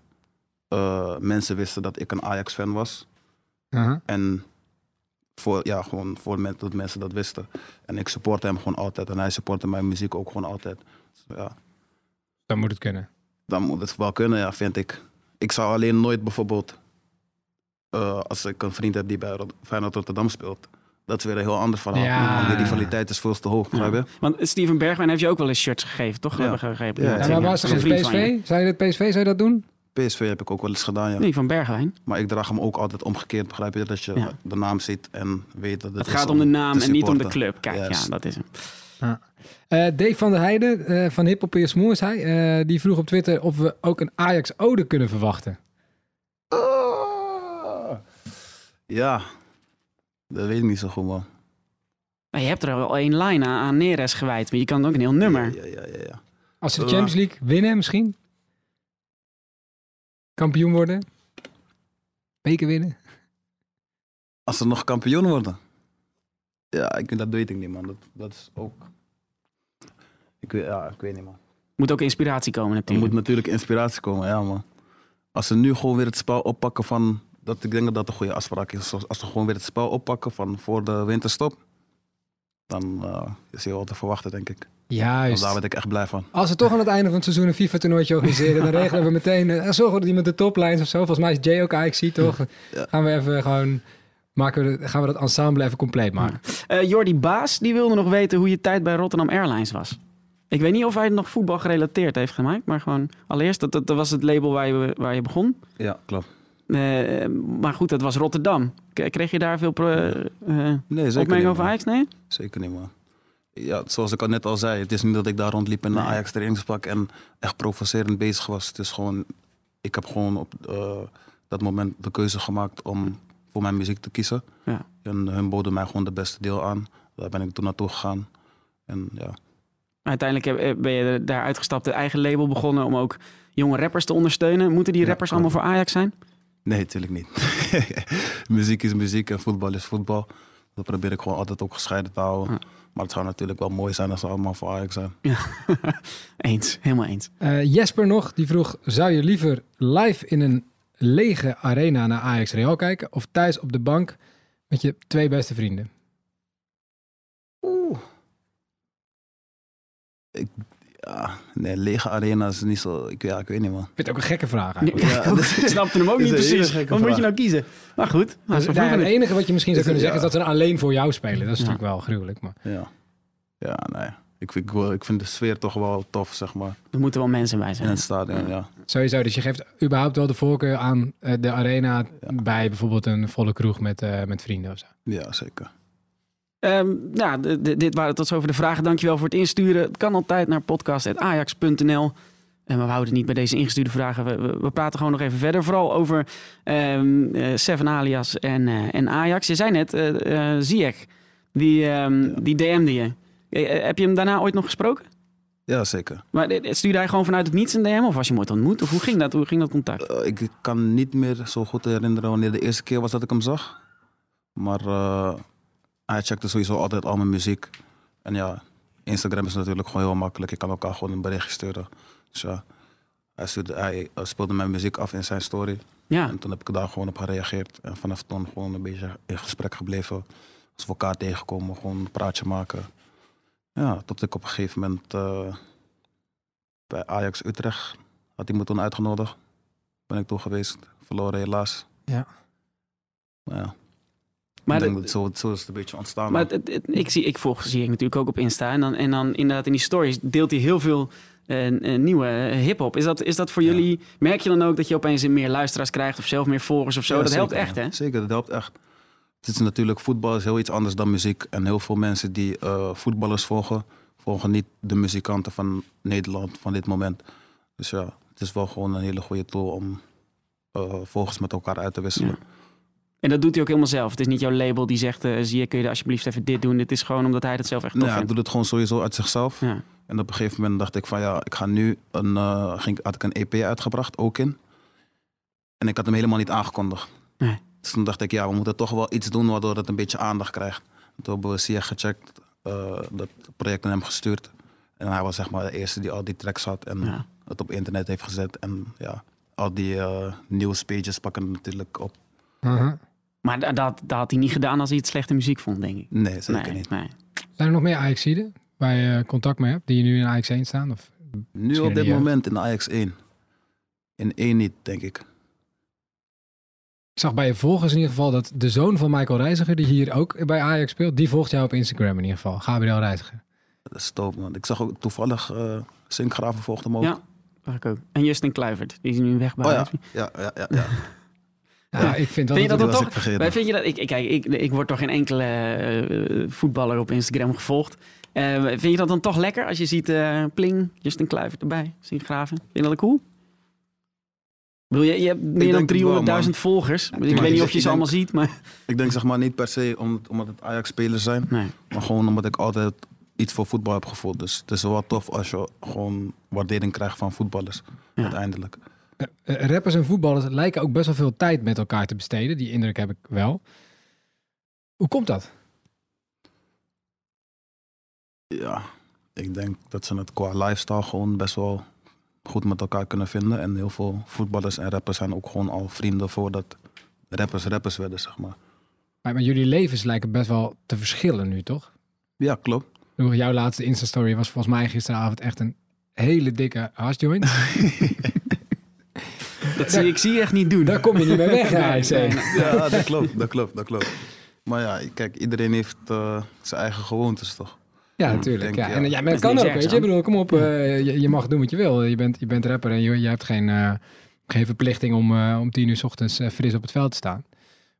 eh, mensen wisten dat ik een Ajax-fan was. Aha. En voor, ja, gewoon voor men, dat mensen dat wisten. En ik supportte hem gewoon altijd. En hij supportte mijn muziek ook gewoon altijd. Dus ja, Dan moet het kunnen. dan moet het wel kunnen, ja, vind ik. Ik zou alleen nooit bijvoorbeeld... eh, als ik een vriend heb die bij Rot- Feyenoord Rotterdam speelt... Dat is weer een heel ander verhaal. Ja. Die rivaliteit is veel te hoog, je? Want Steven Bergwijn heeft je ook wel eens shirts gegeven, toch? Ja. Hebben gegeven. Ja, Ja, Ja, maar er geen van je. PSV? Zou je dat PSV zou je dat doen? PSV heb ik ook wel eens gedaan, ja. Nee, van Bergwijn. Maar ik draag hem ook altijd omgekeerd, begrijp je? Dat je Ja. de naam ziet en weet dat het Het is gaat om de naam en niet om de club. Kijk, ja, dat is hem. Eh, Dave van der Heijden eh, van Hip Hop Smoe is hij. eh, die vroeg op Twitter of we ook een Ajax-ode kunnen verwachten. Ah. Ja, dat weet ik niet zo goed, man. Maar je hebt er wel één line aan, aan Neres gewijd, maar je kan ook een heel nummer. Ja, ja, ja, ja. Als ze de. Champions League winnen misschien? Kampioen worden? Beker winnen? Als ze nog kampioen worden. Ja, ik, dat weet ik niet, man. Dat, dat is ook... Ik weet, ja, ik weet niet, man. Moet ook inspiratie komen Er natuurlijk. moet natuurlijk inspiratie komen, ja, man. Als ze nu gewoon weer het spel oppakken van... Dat, ik denk dat dat een goede afspraak is. Als ze gewoon weer het spel oppakken van voor de winterstop... Dan eh, is hij wel te verwachten, denk ik. Want Juist. daar word ik echt blij van. Als we toch aan het einde van het seizoen een FIFA-toernooitje organiseren, dan regelen we meteen... eh, zorgen we dat iemand de toplines of zo. Volgens mij is Jay ook ziet toch? Ja. Gaan we even gewoon... Maken we, de- gaan we dat ensemble even compleet maken. Eh Jordi Baas, die wilde nog weten hoe je tijd bij Rotterdam Airlines was. Ik weet niet of hij het nog voetbal gerelateerd heeft gemaakt, maar gewoon allereerst, dat, dat, dat was het label waar je, waar je begon. Ja, klopt. Eh, maar goed, dat was Rotterdam. Kreeg je daar veel pro- eh, Nee, zeker opmerkingen over. Ajax? Nee? Zeker niet, man. Ja, zoals ik al net al zei, het is niet dat ik daar rondliep in een Nee. Ajax trainingspak en echt provocerend bezig was. Het is gewoon, ik heb gewoon op dat moment de keuze gemaakt om voor mijn muziek te kiezen. Ja. En hun boden mij gewoon de beste deel aan. Daar ben ik toen naartoe gegaan. En ja, Uiteindelijk ben je daar uitgestapt, het eigen label begonnen om ook jonge rappers te ondersteunen. Moeten die rappers allemaal voor Ajax zijn? Nee, natuurlijk niet. (laughs) muziek is muziek en voetbal is voetbal. Dat probeer ik gewoon altijd ook gescheiden te houden. Ja. Maar het zou natuurlijk wel mooi zijn als ze allemaal voor Ajax zijn. (laughs) eens, helemaal eens. Eh, Jesper nog, die vroeg... Zou je liever live in een lege arena naar Ajax Real kijken... of thuis op de bank met je twee beste vrienden? Oeh. Ik, ja, nee, lege arena is niet zo. Ik, ja, ik weet niet, man. Ik vind het ook een gekke vraag eigenlijk. (laughs) Ja, ik snapte hem ook (laughs) niet precies. Wat moet je nou kiezen? Maar goed, nou, Dus, nou het enige wat je misschien zou (laughs) kunnen zeggen... is dat ze alleen voor jou spelen. Dat is Ja. natuurlijk wel gruwelijk. Maar... Ja, ja nee. Ik vind, ik, vind de sfeer toch wel tof, zeg maar. er moeten wel mensen bij In zijn. het stadion, ja. Sowieso, dus je geeft überhaupt wel de voorkeur aan eh, de arena... bij bijvoorbeeld een volle kroeg met, eh, met vrienden of zo. Ja, zeker. Ehm, ja, d- dit waren tot zover de vragen. Dankjewel voor het insturen. Het kan altijd naar podcast.ajax.nl. En we houden het niet bij deze ingestuurde vragen. We, we, we praten gewoon nog even verder. Vooral over ehm eh, Seven Alias en, eh, en Ajax. Je zei net, Ziyech, die, ehm, die DM'de je. Heb je hem daarna ooit nog gesproken? Ja, zeker. Maar stuurde hij gewoon vanuit het niets een DM? Of was je hem ooit ontmoet? Of hoe ging dat, hoe ging dat contact? Ik kan niet meer zo goed herinneren wanneer de eerste keer was dat ik hem zag. Maar hij checkte sowieso altijd al mijn muziek. En ja, Instagram is natuurlijk gewoon heel makkelijk. Je kan elkaar gewoon een berichtje sturen. Dus ja, hij, stuurde, hij speelde mijn muziek af in zijn story. Ja, En toen heb ik daar gewoon op gereageerd. En vanaf toen gewoon een beetje in gesprek gebleven. Als we elkaar tegenkomen, gewoon een praatje maken. Ja, tot ik op een gegeven moment eh, bij Ajax Utrecht had hij me toen uitgenodigd. Ben ik toen geweest. Verloren helaas. Ja. Maar ja, maar, ik denk de- dat zo, zo is het een beetje ontstaan. maar het- het- het- ik, zie, ik volg zie ik natuurlijk ook op Insta. En dan, en dan inderdaad in die stories deelt hij heel veel eh, eh, nieuwe eh, hip-hop. Is dat, is dat voor Ja. jullie? Merk je dan ook dat je opeens meer luisteraars krijgt of zelf meer volgers of zo? Ja, dat helpt echt, hè? Zeker, dat helpt echt. Het is natuurlijk, voetbal is heel iets anders dan muziek. En heel veel mensen die voetballers volgen, volgen niet de muzikanten van Nederland van dit moment. Dus ja, het is wel gewoon een hele goede tool om volgers met elkaar uit te wisselen. Ja. En dat doet hij ook helemaal zelf. Het is niet jouw label die zegt, eh, zie je, kun je alsjeblieft even dit doen. Het is gewoon omdat hij dat zelf echt tof Nou, hij vindt. doet het gewoon sowieso uit zichzelf. Ja. En op een gegeven moment dacht ik van ja, ik ga nu een, eh, ging, had ik een EP uitgebracht, ook in. En ik had hem helemaal niet aangekondigd. Nee. Dus toen dacht ik, ja, we moeten toch wel iets doen waardoor het een beetje aandacht krijgt. Toen hebben we Sia gecheckt, eh, dat project naar hem gestuurd. En hij was zeg maar de eerste die al die tracks had en Ja. het op internet heeft gezet. En ja, al die eh nieuwspages pakken natuurlijk op. Uh-huh. Maar da- dat, dat had hij niet gedaan als hij het slechte muziek vond, denk ik. Nee, zeker nee, niet. nee. Zijn er nog meer Ajaxiden waar je contact mee hebt, die nu in Ajax 1 staan? Of? Nu op dit in de moment in Ajax 1. In 1 niet, denk ik. Ik zag bij je volgers in ieder geval dat de zoon van Michael Reiziger, die hier ook bij Ajax speelt, die volgt jou op Instagram in ieder geval. Gabriel Reiziger. Dat is top, man. Ik zag ook toevallig uh, Sinkgraven volgde hem ook. Ja, zag ik ook. En Justin Kluivert, die is nu weg bij Oh ja, ja, ja. ja. (laughs) Ja, ik vind dat, Vind je dat dan toch? vind je dat? Ik, ik- kijk, ik, ik word toch geen enkele eh, voetballer op Instagram gevolgd. Eh, vind je dat dan toch lekker als je ziet eh, Pling, Justin Kluivert erbij, zien graven? Vind je dat cool? Je, je hebt meer dan denk het wel, 300.000 volgers. Ja, ik weet niet ik- of je ze allemaal ziet, maar... Ik denk zeg maar niet per se om, omdat het Ajax-spelers zijn. Nee. Maar gewoon omdat ik altijd iets voor voetbal heb gevoeld. Dus het is wel tof als je gewoon waardering krijgt van voetballers. Ja. Uiteindelijk. Eh, eh, rappers en voetballers lijken ook best wel veel tijd met elkaar te besteden. Die indruk heb ik wel. Hoe komt dat? Ja, ik denk dat ze het qua lifestyle gewoon best wel goed met elkaar kunnen vinden. En heel veel voetballers en rappers zijn ook gewoon al vrienden voordat rappers rappers werden, zeg maar. Maar, maar jullie levens lijken best wel te verschillen nu, toch? Ja, klopt. Jouw laatste Insta-story was volgens mij gisteravond echt een hele dikke hashjoint. (laughs) Dat zie ik zie je echt niet doen. Daar kom je niet meer weg, Nee, Ajax nee, 1. nee. Ja, dat klopt, dat klopt, dat klopt. Maar ja, kijk, iedereen heeft eh, zijn eigen gewoontes, toch? Ja, natuurlijk. ja. ja. En ja, maar Dat kan ook, weet je. Ik bedoel, kom op, eh, je, je mag doen wat je wil. Je bent, je bent rapper en je, je hebt geen, eh, geen verplichting om, eh, om tien uur 's ochtends fris op het veld te staan.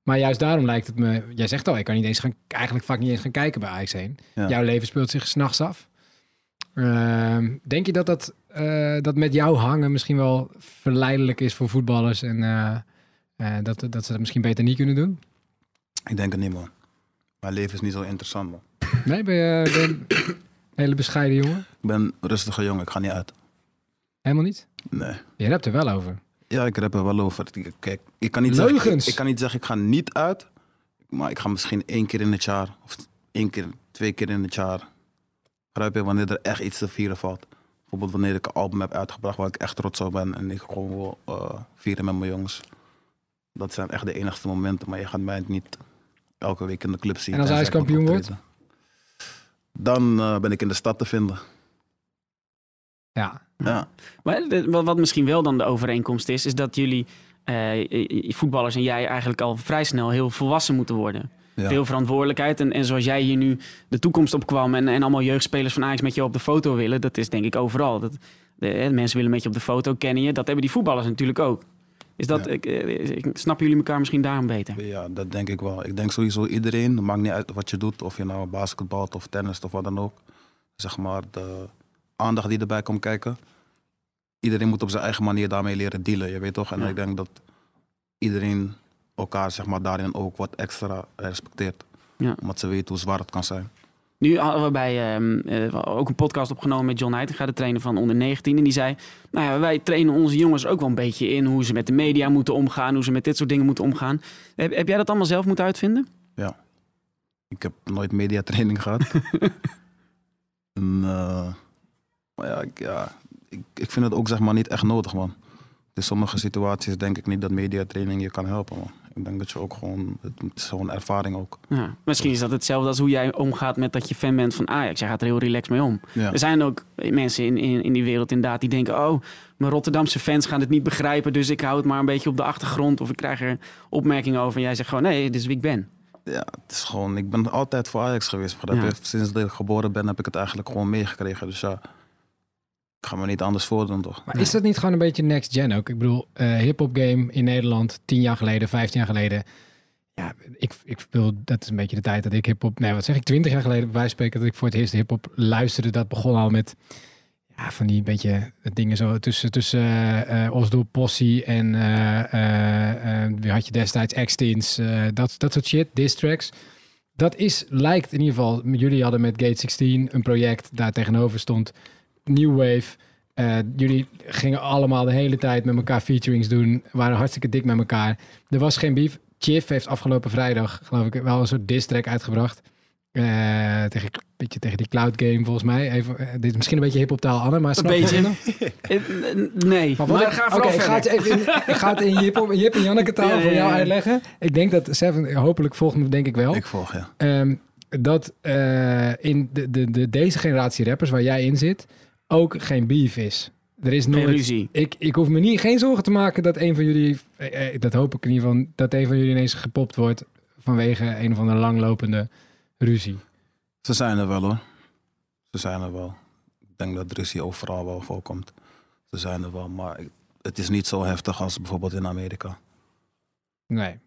Maar juist daarom lijkt het me... Jij zegt al, ik kan niet eens gaan, eigenlijk vaak niet eens gaan kijken bij Ajax 1. Ja. Jouw leven speelt zich s'nachts af. Ehm, denk je dat dat, eh, dat met jou hangen misschien wel verleidelijk is voor voetballers en eh, eh, dat, dat ze dat misschien beter niet kunnen doen? Ik denk het niet, man. Mijn leven is niet zo interessant, man. Nee, ben je, ben een hele bescheiden jongen? Ik ben een rustige jongen, ik ga niet uit. Helemaal niet? Nee. Je hebt er wel over. Ja, ik heb er wel over. Kijk, ik kan niet, zeggen, ik, Leugens. ik kan niet zeggen, ik ga niet uit. Maar ik ga misschien één keer in het jaar, of één keer, twee keer in het jaar. Grijp je wanneer er echt iets te vieren valt. Bijvoorbeeld wanneer ik een album heb uitgebracht waar ik echt trots op ben. En ik gewoon wil eh, vieren met mijn jongens. Dat zijn echt de enigste momenten. Maar je gaat mij niet elke week in de club zien. En als moet kampioen optreden. Dan eh, ben ik in de stad te vinden. Ja. Ja. Maar wat misschien wel dan de overeenkomst is, is dat jullie eh, voetballers en jij eigenlijk al vrij snel heel volwassen moeten worden. Ja. Veel verantwoordelijkheid. En, en zoals jij hier nu de toekomst op kwam en, en allemaal jeugdspelers van Ajax met je op de foto willen, dat is denk ik overal. Dat, de, mensen willen met je op de foto, kennen je. Dat hebben die voetballers natuurlijk ook. Is dat, Ja. ik, eh, ik- snappen jullie elkaar misschien daarom beter? Ja, dat denk ik wel. Ik denk sowieso iedereen, het maakt niet uit wat je doet, of je nou basketbalt of tennis of wat dan ook. Zeg maar, de aandacht die erbij komt kijken. Iedereen moet op zijn eigen manier daarmee leren dealen, je weet toch? En Ja. ik denk dat iedereen elkaar zeg maar, daarin ook wat extra respecteert. Ja. Omdat ze weten hoe zwaar het kan zijn. Nu hadden we bij ehm, eh, ook een podcast opgenomen met John Heitinga, de trainer van onder 19. En die zei, nou ja, wij trainen onze jongens ook wel een beetje in hoe ze met de media moeten omgaan, hoe ze met dit soort dingen moeten omgaan. Heb, heb jij dat allemaal zelf moeten uitvinden? Ik heb nooit mediatraining gehad. (laughs) en, eh, maar ja, ik, ja ik, ik vind het ook zeg maar niet echt nodig, man. In sommige situaties denk ik niet dat mediatraining je kan helpen, man. Ik denk dat je ook gewoon, het is gewoon ervaring ook. Ja, misschien is dat hetzelfde als hoe jij omgaat met dat je fan bent van Ajax. Jij gaat er heel relaxed mee om. Ja, Er zijn ook mensen in, in, in die wereld inderdaad die denken... oh, mijn Rotterdamse fans gaan het niet begrijpen... dus ik hou het maar een beetje op de achtergrond... of ik krijg er opmerkingen over en jij zegt gewoon... nee, dit is wie ik ben. ja, het is gewoon, ik ben altijd voor Ajax geweest. Ja. Sinds dat ik geboren ben heb ik het eigenlijk gewoon meegekregen. Dus ja, ik ga me niet anders voordoen, toch? Maar is dat niet gewoon een beetje next gen ook? Ik bedoel, eh hip-hop game in Nederland, tien jaar geleden, vijftien jaar geleden. Ja, ik, ik bedoel, dat is een beetje de tijd dat ik hip-hop, nee, wat zeg ik, twintig jaar geleden, van spreken, dat ik voor het eerst hip-hop luisterde. Dat begon al met, ja, van die beetje dingen zo tussen, tussen eh eh, Osdorp Possie en eh, eh, eh, wie had je destijds, eh, dat, dat soort shit, diss tracks. Dat is, lijkt in ieder geval, jullie hadden met Gate 16 een project, daar tegenover stond New Wave. Eh, jullie gingen allemaal de hele tijd met elkaar featurings doen. Waren hartstikke dik met elkaar. Er was geen beef. Chief heeft afgelopen vrijdag, geloof ik, wel een soort diss track uitgebracht. Eh, tegen, een beetje tegen die cloud game volgens mij. Even, eh, dit is misschien een beetje hip op taal, Anne, maar snap je beetje. (laughs) Nee, maar, wat ik- ga Oké, vooral ik ga het even in, ik ga het in Jip, Jip en Janneke taal Ja, voor jou ja. uitleggen. Ik denk dat Seven, hopelijk volgt me denk ik wel. Ik volg, ja. Ehm, dat eh, in de, de, de, deze generatie rappers waar jij in zit, ook geen beef is. Er is Geen nooit... ruzie. Ik, ik hoef me niet, geen zorgen te maken dat een van jullie, eh, eh, dat hoop ik in ieder geval, dat een van jullie ineens gepopt wordt vanwege een of andere langlopende ruzie. Ze zijn er wel hoor. Ze zijn er wel. Ik denk dat ruzie overal wel voorkomt. Ze zijn er wel, maar het is niet zo heftig als bijvoorbeeld in Amerika. Nee.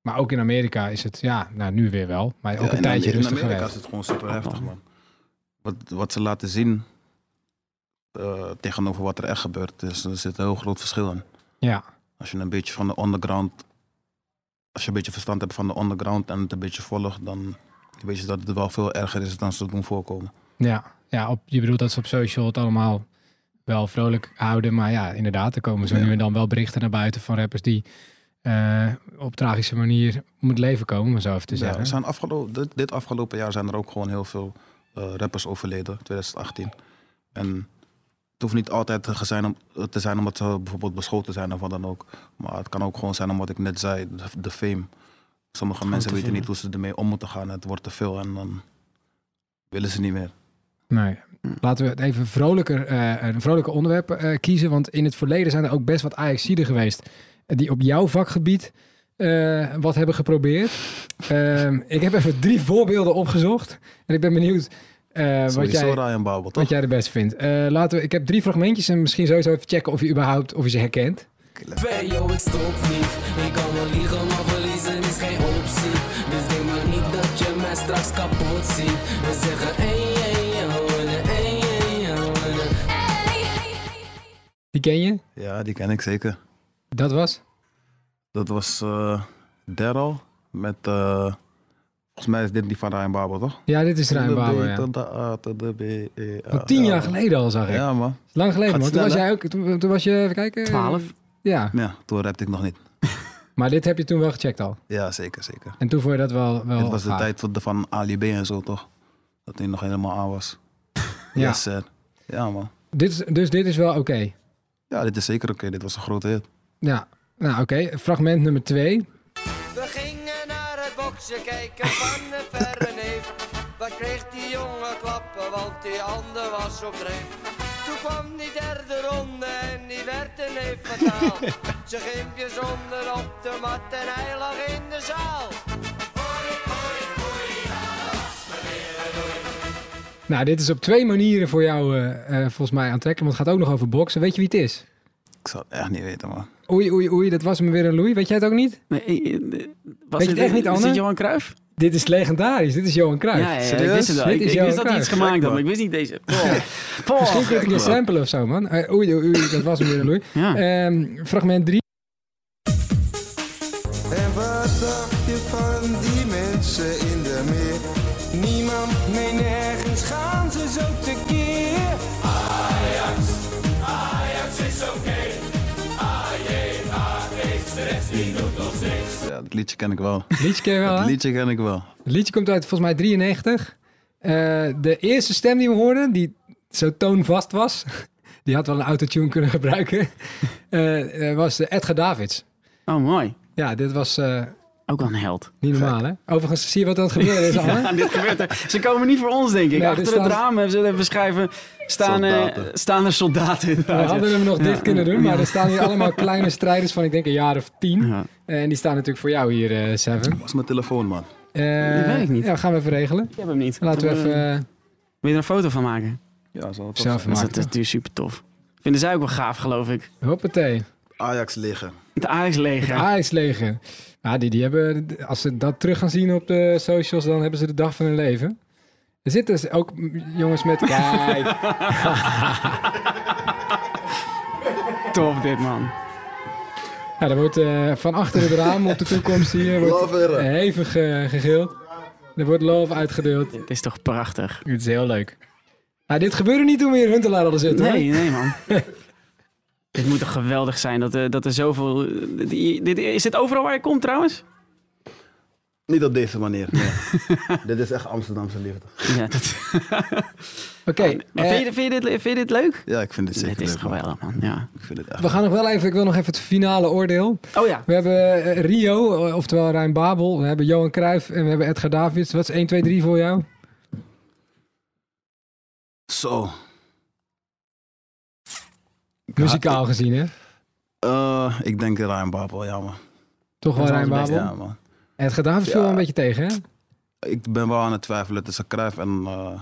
Maar ook in Amerika is het, ja, nou nu weer wel, maar ook Ja, een in tijdje rustig In Amerika geweest. is het gewoon super heftig, man. Wat, wat ze laten zien eh, tegenover wat er echt gebeurt, is, er zit een heel groot verschil in. Ja, Als je een beetje van de underground, als je een beetje verstand hebt van de underground en het een beetje volgt, dan weet je dat het wel veel erger is dan ze doen voorkomen. ja, ja op, je bedoelt dat ze op social het allemaal wel vrolijk houden, maar ja, inderdaad, er komen zo Ja. nu en dan wel berichten naar buiten van rappers die eh, op tragische manier om het leven komen, om het zo even te Ja, zeggen. er zijn afgelopen, dit, dit afgelopen jaar zijn er ook gewoon heel veel eh, rappers overleden, 2018. En hoeft niet altijd te zijn, om, te zijn omdat ze bijvoorbeeld beschoten zijn of wat dan ook. Maar het kan ook gewoon zijn omdat ik net zei, de, fame. Sommige mensen te weten niet hoe ze ermee om moeten gaan. Het wordt te veel en dan willen ze niet meer. Nee. Laten we het even vrolijker, eh, een vrolijker onderwerp eh, kiezen. Want in het verleden zijn er ook best wat Ajaxiden geweest. die op jouw vakgebied eh, wat hebben geprobeerd. Ehm, ik heb even drie voorbeelden opgezocht. En ik ben benieuwd eh, wat, jij, Ryan Babel, wat jij de beste vindt. Eh, laten we, ik heb drie fragmentjes en misschien sowieso even checken of je überhaupt of je ze herkent. Twee, yo, ik stop niet. Ik kan wel liegen, maar verliezen is geen optie. Dus denk maar niet dat je mij straks kapot ziet. We zeggen, ey, ey, yo, en een, ey, ey, yo, en een. Die ken je? Ja, die ken ik zeker. Dat was? Dat was eh Daryl met... eh, volgens mij is dit die van Ryan Babel, toch? Ja, dit is Rijn. Ja. B, E, Van tien ja. jaar geleden al, zag ik. Ja, man. Lang geleden, man. Toen was jij ook, toen, toen was je, even kijken. 12. Ja, Ja, toen rapte ik nog niet. (laughs) maar dit heb je toen wel gecheckt al. Ja, zeker, zeker. En toen vond je dat wel, wel Dit was de gaaf. tijd van, van Ali B en zo, toch? Dat hij nog helemaal aan was. (laughs) Ja. Yes, sir. Ja, man. Dit is, dus dit is wel oké. Ja, dit is zeker oké. Dit was een grote hit. Ja, nou oké. Fragment nummer twee. Boksen kijken van een verre neef. Wat kreeg die jongen klappen, want die ander was op dreef. Toen kwam die derde ronde en die werd een neef fataal. (laughs) Ze gimpjes onder op de mat en hij lag in de zaal. Nou, dit is op twee manieren voor jou eh, volgens mij aantrekkelijk. Want het gaat ook nog over boksen. Weet je wie het is? Ik zou het echt niet weten, man. Oei, oei, oei. Dat was me weer een Louis. Weet jij het ook niet? Nee, eh, eh, was je het echt niet, Is Anne? dit Johan Cruijff? Dit is legendarisch. Dit is Johan Cruijff. Ja, ja, ja, ik wist het wel. Dit Ik, is ik Johan wist dat hij iets gemaakt had, maar ik wist niet deze. (laughs) Poh. Misschien kun ik een sample of zo, man. Eh, oei, oei, oei. Dat was me weer een Louis. Ja. Ehm, fragment drie. En wat dacht je van die mensen in de meer? Niemand, nee nergens gaan ze zo tekeer. Ja, dat liedje ken ik wel. Liedje ken je wel, Dat liedje ken ik wel. Het liedje komt uit volgens mij 93. Eh, de eerste stem die we hoorden, die zo toonvast was, (laughs) die had wel een autotune kunnen gebruiken, (laughs) eh, eh, was Edgar Davids. Oh, mooi. Ja, dit was eh, Ook wel een held. niet normaal, hè? Overigens, zie je wat aan het gebeuren is, (laughs) Anne? Ja, dit gebeurt er. Ze komen niet voor ons, denk ik. Nee, er Achter staan- het raam hebben ze het even beschrijven. Staan, eh, Soldaten. staan er soldaten. We inderdaad, ja. hadden hem nog dicht Ja. kunnen doen, maar er staan hier allemaal (laughs) kleine strijders van, ik denk, een jaar of tien. Ja. Eh, en die staan natuurlijk voor jou hier, eh Seven. Dat is mijn telefoon, man. Eh, Die weet ik niet. Ja, gaan we even regelen. Ik heb hem niet. Laten we Eh, even... eh, Wil je er een foto van maken? Ja, zo. Zelf Zelf Dat is, maken. dat is natuurlijk super tof. Vinden zij ook wel gaaf, geloof ik. hoppatee. Ajax liggen. Het Ajax-leger. Ajax leger. Ja, die, die hebben, als ze dat terug gaan zien op de socials, dan hebben ze de dag van hun leven. Er zitten dus ook jongens met... (laughs) Kijk, (laughs) Tof dit, man. ja, er wordt eh, van achter het raam op de toekomst hier (laughs) wordt hevig eh, gegild. Er wordt love uitgedeeld. Dit is toch prachtig. Het is heel leuk. Nou, dit gebeurde niet toen we hier in Huntelaar hadden zitten. Nee, nee, man. Dit moet toch geweldig zijn dat, er- dat er zoveel... dit, is dit overal waar je komt, trouwens? Niet op deze manier. Nee. (laughs) Dit is echt Amsterdamse liefde. Ja, (laughs) dat... (laughs) Oké, maar eh, vind, je, vind, je dit, vind je dit leuk? Ja, ik vind dit zeker Dit is leuk, geweldig, man. Ja. Ik vind het echt we gaan nog wel even, ik wil nog even het finale oordeel. Oh ja. We hebben eh, Rio, eh, oftewel Rijn Babel. We hebben Johan Cruijff en we hebben Edgar Davids. Wat is 1, 2, 3 voor jou? Zo. Muzikaal gezien, hè? Eh, ik denk Ryan Babel, ja man. Toch wel het Babel. Ja man. Edgar Davids viel Ja. wel een beetje tegen, hè? Ik ben wel aan het twijfelen tussen Cruijff en, eh,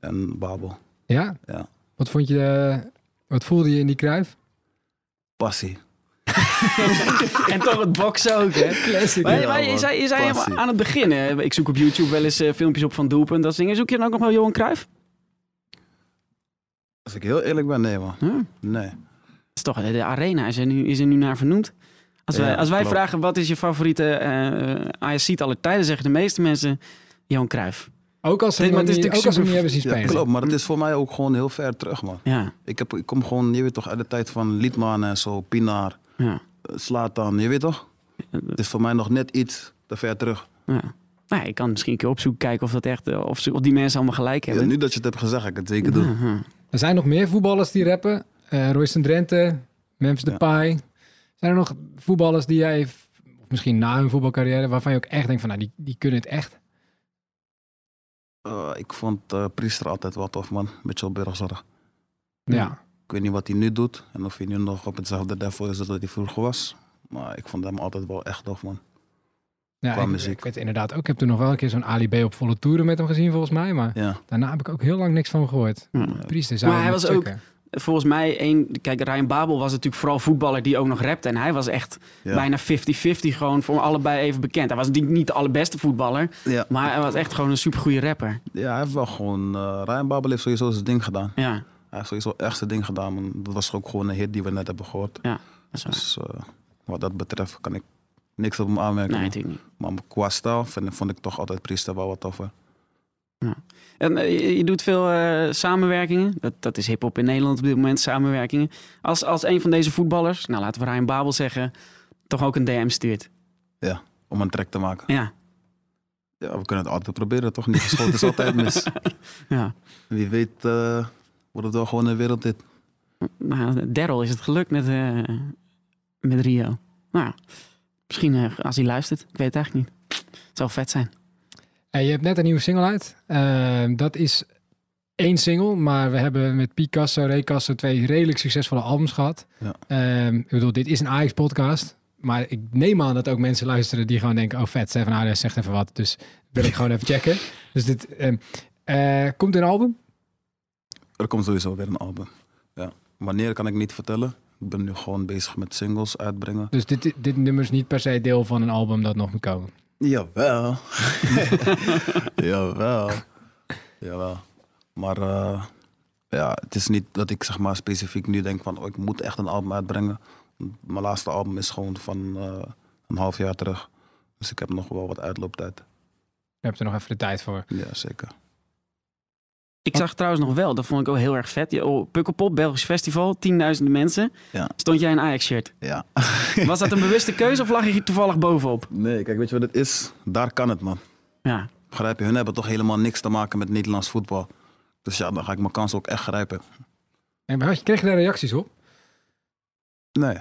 en Babel. Ja? Ja. Wat vond je, eh, wat voelde je in die Cruijff? Passie. (laughs) En toch het boksen ook, hè? Classic. Maar, Ja, maar je zei, je zei aan het begin, hè, ik zoek op YouTube wel eens filmpjes op van doelpunt, dat soort dingen. Zoek je dan ook nog wel Johan Cruijff? Als ik heel eerlijk ben, nee man. Huh? Nee. Is toch, de arena is er nu, is er nu naar vernoemd. Als Ja, wij, als wij klopt. vragen wat is je favoriete eh ASC aller tijden, zeggen de meeste mensen Johan Cruijff. Ook als ze hem, maar nog het is niet, ook als niet hebben zien Ja, spelen. klopt, maar het is voor mij ook gewoon heel ver terug man. Ja, Ik, heb, ik kom gewoon, je weet toch, uit de tijd van Liedman en zo, Pinaar, ja, eh, Slatan, je weet toch? Het is voor mij nog net iets te ver terug. ja. Nou, ik kan misschien een keer opzoeken, kijken of, dat echt, eh, of, ze, of die mensen allemaal gelijk Ja, hebben. nu dat je het hebt gezegd, ga ik het zeker doen. Er zijn nog meer voetballers die rappen. Eh Royce Drenthe, Memphis Ja. Depay. Zijn er nog voetballers die jij, of misschien na hun voetbalcarrière, waarvan je ook echt denkt van, nou, die, die kunnen het echt? Eh, ik vond eh, Priester altijd wel tof, man. Mitchell Burgzorg. Ja. Ik weet niet wat hij nu doet en of hij nu nog op hetzelfde level is dat hij vroeger was. Maar ik vond hem altijd wel echt tof, man. Ja, Qua ik, muziek. ik weet inderdaad ook. Ik heb toen nog wel een keer zo'n Ali B op volle toeren met hem gezien, volgens mij. Maar Ja, daarna heb ik ook heel lang niks van gehoord. Ja. Priester zou Maar hij was ook-. Volgens mij, één, kijk, Ryan Babel was natuurlijk vooral voetballer die ook nog rapte. En hij was echt ja. bijna 50-50 gewoon voor allebei even bekend. Hij was natuurlijk niet de allerbeste voetballer, Ja. maar hij was echt gewoon een supergoeie rapper. ja, hij heeft wel gewoon... eh Ryan Babel heeft sowieso zijn ding gedaan. Ja, Hij heeft sowieso echt zijn ding gedaan, man. Dat was ook gewoon een hit die we net hebben gehoord. dat is waar. Dus eh, wat dat betreft kan ik niks op hem aanmerken. Nee, natuurlijk niet. Maar qua stijl vind, vond ik toch altijd Priester wel wat toffer. En, eh, je, doet veel eh, samenwerkingen. Dat, dat is hip-hop in Nederland op dit moment, samenwerkingen. Als, als een van deze voetballers, nou laten we Ryan Babel zeggen, toch ook een DM stuurt. Om een track te maken. Ja, Ja, we kunnen het altijd proberen, toch? Niet geschoten is altijd mis. (laughs) ja. Wie weet eh, wordt het wel gewoon een wereldhit. Nou, Daryl is het gelukt met, met Rio. Nou, misschien eh, als hij luistert. Ik weet het eigenlijk niet. Het zou vet zijn. Hey, je hebt net een nieuwe single uit. Ehm, dat is één single, maar we hebben met Picasso, Recasso twee redelijk succesvolle albums gehad. Ja. Ehm, ik bedoel, dit is een Ajax-podcast. Maar ik neem aan dat ook mensen luisteren die gewoon denken... oh vet, Stefan Aardes zegt even wat. Dus wil ik gewoon even checken. (laughs) Dus dit... ehm, eh, komt er een album? Er komt sowieso weer een album. Ja. Wanneer kan ik niet vertellen. Ik ben nu gewoon bezig met singles uitbrengen. Dus dit, dit nummer is niet per se deel van een album dat nog moet komen. Jawel. (laughs) Jawel. Jawel. Maar eh, ja, het is niet dat ik zeg maar specifiek nu denk van... Oh, ik moet echt een album uitbrengen. Mijn laatste album is gewoon van eh, een half jaar terug. Dus ik heb nog wel wat uitlooptijd. Je hebt er nog even de tijd voor. Ja, zeker. Ik zag trouwens nog wel, dat vond ik ook heel erg vet. Oh, Pukkelpop, Belgisch festival, tienduizenden mensen. Ja. Stond jij in Ajax-shirt? Ja. (laughs) (laughs) Was dat een bewuste keuze of lag je hier toevallig bovenop? Nee, kijk, weet je wat het is? Daar kan het, man. Ja, Begrijp je? Hun hebben toch helemaal niks te maken met Nederlands voetbal. Dus ja, dan ga ik mijn kans ook echt grijpen. En kreeg je daar reacties op? Nee.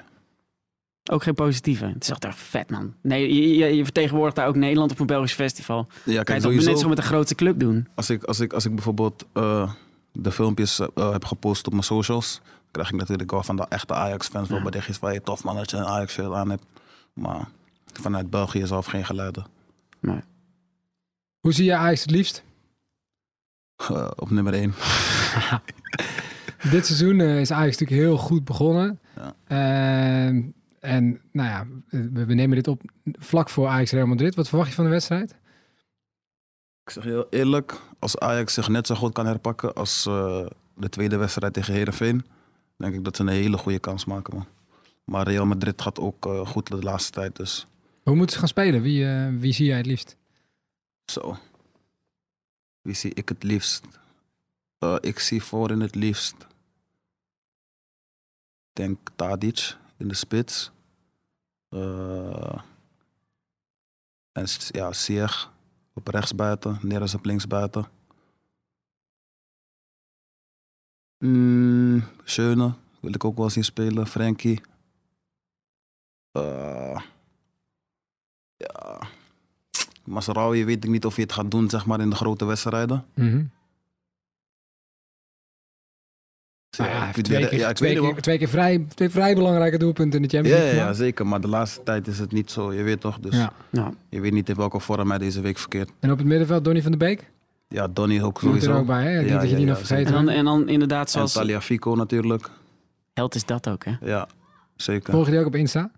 Ook geen positieve. Het is echt vet, man. Nee, je, je, je vertegenwoordigt daar ook Nederland op een Belgisch festival. Ja, Kan je toch net zo sowieso. met de grootste club doen? Als ik, als ik, als ik bijvoorbeeld eh, de filmpjes eh, heb gepost op mijn socials, krijg ik natuurlijk wel van de echte Ajax-fans wel Ja. berichtjes van je tof man dat je een Ajax-shirt aan hebt. Maar vanuit België zelf geen geluiden. Hoe zie je Ajax het liefst? Eh, op nummer 1. (laughs) Dit seizoen is Ajax natuurlijk heel goed begonnen. Ja. Ehm, en nou ja, we, we nemen dit op vlak voor Ajax Real Madrid. Wat verwacht je van de wedstrijd? Ik zeg heel eerlijk, als Ajax zich net zo goed kan herpakken als eh, de tweede wedstrijd tegen Herenveen, denk ik dat ze een hele goede kans maken. Man. Maar Real Madrid gaat ook eh, goed de laatste tijd, dus Hoe moeten ze gaan spelen? Wie, eh, wie zie jij het liefst? zo. Wie zie ik het liefst? Ik zie voorin het liefst. Ik denk Tadic in de spits. Eh, En ja, op rechts buiten, Neres op links buiten. Mm, Schöne wil ik ook wel zien spelen. Frenkie. Eh, ja. Masraoui weet ik niet of hij het gaat doen zeg maar, in de grote wedstrijden. Ja, Ik weet- twee, keer, ja, ik twee, weet keer, wel. twee keer vrij, twee vrij belangrijke doelpunten in de Champions Ja, League. ja, ja, zeker. Maar de laatste tijd is het niet zo. Je weet toch. Dus Ja. Ja. je weet niet in welke vorm hij deze week verkeert. En op het middenveld Donny van de Beek. Ja, Donny ook Moet er sowieso. ook bij, hè? Ik denk Ja, dat je ja, die ja, nog En vergeten dan, en dan inderdaad En zoals... Talia Fico natuurlijk. Held is dat ook, hè? Ja, zeker. Volg je die ook op Insta?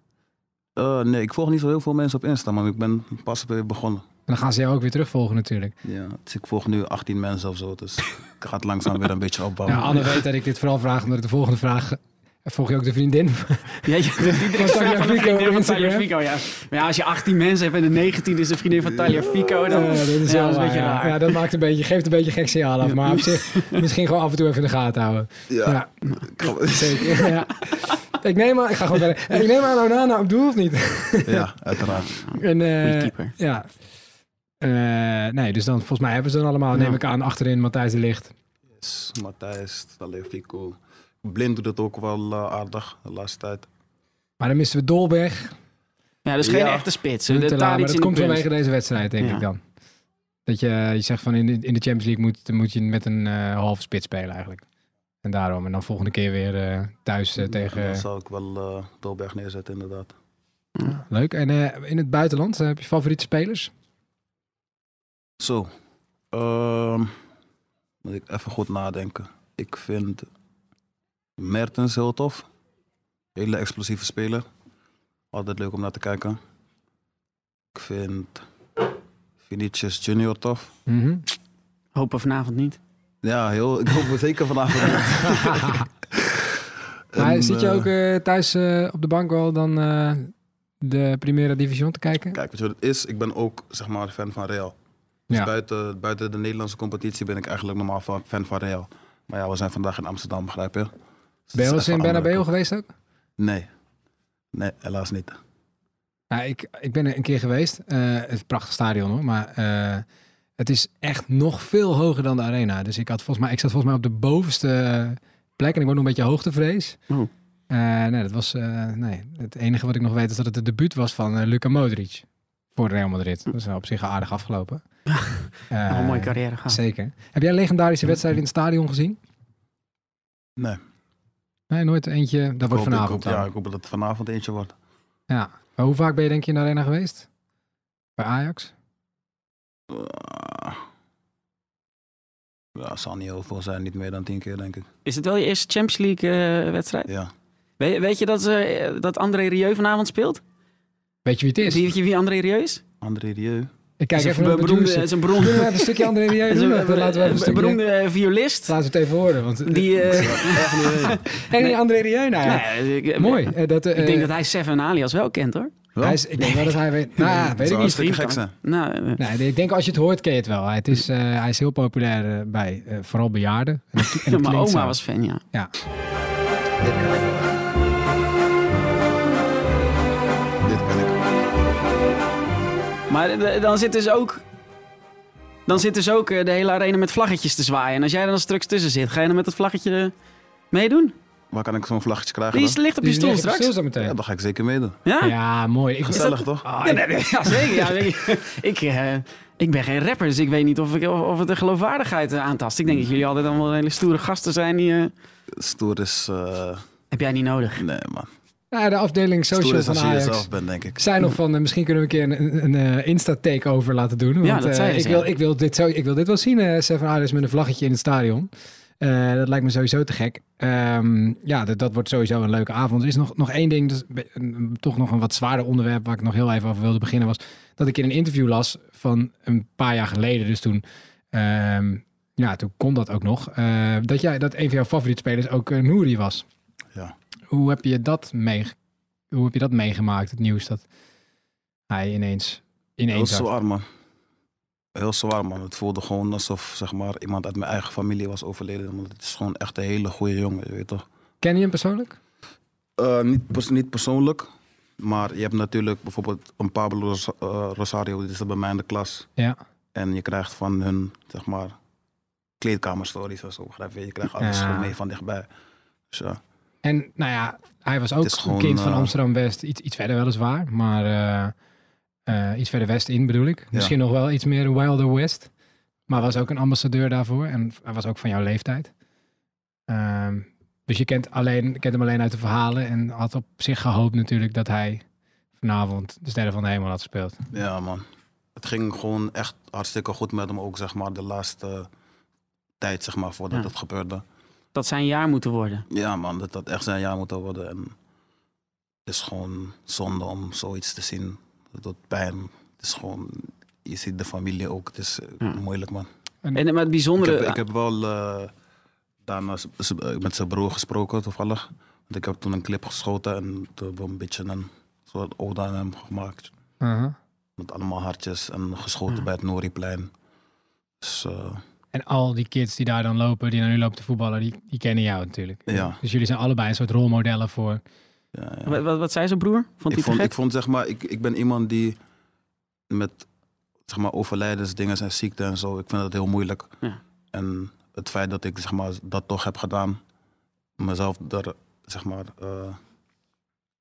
Eh, nee, ik volg niet zo heel veel mensen op Insta, maar ik ben pas weer begonnen. En dan gaan ze jou ook weer terugvolgen natuurlijk. Ja, dus ik volg nu 18 mensen of zo, dus ik ga het langzaam weer een beetje opbouwen. Ja, Anne weet dat ik dit vooral vraag, omdat de volgende vraag... Volg je ook de vriendin? Ja, je, die (laughs) Van Talia van de vriendin van Talia Instagram. Fico, ja. Maar ja, als je 18 mensen hebt en de 19 is de vriendin van Talia Fico, dan Ja, dat is ja, dat is een beetje raar. Ja, dat maakt een beetje, geeft een beetje gek signaal af. Maar op zich, misschien gewoon af en toe even in de gaten houden. Ja, Ja, zeker. Ja. Ik neem aan, ik ga gewoon verder. Ik neem aan Onana op doel of niet? ja, uiteraard. En, eh, keeper. Ja. Eh, nee, dus dan volgens mij hebben ze dan allemaal, Ja. neem ik aan, achterin Matthijs de Ligt. Yes, Matthijs, Talia Fico. Blind doet het ook wel eh, aardig de laatste tijd. Maar dan missen we Dolberg. Ja, dus geen Ja. echte spits. De maar dat komt vanwege deze wedstrijd, denk Ja. ik dan. Dat je, je zegt van in de, in de Champions League moet, moet je met een eh, halve spits spelen eigenlijk. En daarom. En dan volgende keer weer eh, thuis dan tegen... zou ik wel eh Dolberg neerzetten, inderdaad. Leuk. En eh, in het buitenland, heb je favoriete spelers? Zo. Ehm, moet ik even goed nadenken. Ik vind Mertens heel tof. Hele explosieve speler. Altijd leuk om naar te kijken. Ik vind Vinicius Junior tof. Mhm. Hopen vanavond niet. Ja, heel, ik hoop zeker vanavond. niet. (laughs) Maar zit je eh, ook eh, thuis eh, op de bank wel dan eh, de Primera Division te kijken? Kijk, weet je wat het is? Ik ben ook zeg maar fan van Real. Dus Ja. buiten, buiten de Nederlandse competitie ben ik eigenlijk normaal fan van Real. Maar ja, we zijn vandaag in Amsterdam, begrijp je? Dus Ben je wel eens in Bernabeu geweest ook? Nee. Nee, helaas niet. Ja, ik, ik ben er een keer geweest. Eh, het is een prachtig stadion hoor. Maar eh, het is echt nog veel hoger dan de arena. Dus ik, had volgens mij, ik zat volgens mij op de bovenste plek. En ik word nog een beetje hoogtevrees. Oh. Eh, nee, dat was, nee, het enige wat ik nog weet is dat het het debuut was van eh, Luka Modric. Voor Real Madrid. Dat is op zich aardig afgelopen. Eh, een mooie carrière gehad. Zeker. Heb jij legendarische wedstrijden in het stadion gezien? Nee. Nee, nooit eentje. Dat Ik wordt hoop- ik vanavond hoop- dan. Ja, ik hoop dat het vanavond eentje wordt. Ja. Maar hoe vaak ben je denk je in de arena geweest? Bij Ajax? Uh, ja, zal niet heel veel zijn. Niet meer dan tien keer, denk ik. Is het wel je eerste Champions League eh, wedstrijd? Ja. Weet, weet je dat, eh, dat André Rieu vanavond speelt? Weet je wie het is? Weet je wie André Rieu is? André Rieu. Ik kijk is even een naar de beroemde, producer. is een beroemde, Kunnen we even een stukje André Rieu doen? een, laten we even een een beroemde eh, violist. Laten we het even horen. Want Die, eh, (laughs) en die André Rieu, nou ja. nee, ik, Mooi. Eh, dat, eh, Ik denk dat hij Seven alias wel kent hoor. hij is, ik denk wel dat hij weet... (laughs) Nou, ja, weet ik niet. zijn. Nou, eh, Nee, ik denk als je het hoort, ken je het wel. Het is, eh, hij is heel populair eh, bij eh, vooral bejaarden. En het, en het (laughs) mijn oma zo. was fan, ja. Dit Maar dan zit dus ook... Dan zit dus ook eh, de hele arena met vlaggetjes te zwaaien. En als jij er dan straks tussen zit, ga je dan met dat vlaggetje eh, meedoen? Waar kan ik zo'n vlaggetje krijgen Die ligt op je stoel op straks. zo meteen. Ja, dan ga ik zeker meedoen. Ja? Ja, mooi. Ik, Gezellig, toch? Ah, Ja, nee, nee, ja, zeker. Ja, zeker. (laughs) ik, eh, ik ben geen rapper, dus ik weet niet of, ik, of, of het de geloofwaardigheid aantast. Ik denk dat jullie altijd allemaal hele stoere gasten zijn. Die, eh, Stoer is... eh, heb jij niet nodig. nee, man. Ja, de afdeling social van Ajax. bent, denk ik. zijn nog van, eh, misschien kunnen we een keer een, een, een, eh, Insta-takeover laten doen. Want, Ja, dat eh, ik, wil, ik, wil dit zo, ik wil dit wel zien, eh Stefan Aardes met een vlaggetje in het stadion. Eh, dat lijkt me sowieso te gek. Ehm, ja, dat, dat wordt sowieso een leuke avond. Er is nog, nog één ding, dus een- toch nog een wat zwaarder onderwerp waar ik nog heel even over wilde beginnen, was dat ik in een interview las van een paar jaar geleden. Dus toen, ehm, ja, toen kon dat ook nog. eh, dat, jij, dat een van jouw favoriete spelers ook uh, Nouri was. Ja. Hoe heb je dat mee, hoe heb je dat meegemaakt, het nieuws dat hij ineens Heel ineens zat? zwaar, man. Heel zwaar, man. Het voelde gewoon alsof zeg maar, iemand uit mijn eigen familie was overleden. Want het is gewoon echt een hele goede jongen, je weet toch? Ken je hem persoonlijk? Eh, niet, pers- niet persoonlijk, Maar je hebt natuurlijk bijvoorbeeld een Pablo Ros- eh, Rosario, die is bij mij in de klas. Ja. En je krijgt van hun, zeg maar, kleedkamerstories of zo. Begrijp je? Je krijgt alles Ja. gewoon mee van dichtbij. Dus ja, En nou ja, hij was ook gewoon, een kind van eh, Amsterdam-West. Iets, iets verder weliswaar, maar eh, eh, iets verder west in bedoel ik. Misschien nog wel iets meer Wilder West. Maar was ook een ambassadeur daarvoor. En hij was ook van jouw leeftijd. Ehm, dus je kent, alleen, kent hem alleen uit de verhalen. En had op zich gehoopt natuurlijk dat hij vanavond de Sterren van de Hemel had gespeeld. ja, man. Het ging gewoon echt hartstikke goed met hem ook, zeg maar, de laatste tijd, zeg maar, voordat Ja. het gebeurde. Dat zijn jaar moeten worden. Ja, man, dat had echt zijn jaar moeten worden. En het is gewoon zonde om zoiets te zien. Het doet pijn. Het is gewoon, je ziet de familie ook. Het is eh, Ja. moeilijk, man. En, maar het Ik bijzondere... heb, ik heb wel eh, daarna met zijn broer gesproken, toevallig. Want ik heb toen een clip geschoten en toen hebben we een beetje een soort ode aan hem gemaakt. Uh-huh. Met allemaal hartjes en geschoten bij het Noriplein. Dus eh, En al die kids die daar dan lopen, die naar nu lopen te voetballen, die, die kennen jou natuurlijk. Ja. Dus jullie zijn allebei een soort rolmodellen voor. ja, ja. Wat, wat, wat zei zijn broer? Vond ik, vond, gek? ik vond zeg maar, ik, ik ben iemand die met zeg maar, overlijdensdingen en ziekte en zo, ik vind dat heel moeilijk. Ja. En het feit dat ik zeg maar, dat toch heb gedaan, mezelf er, zeg maar, eh,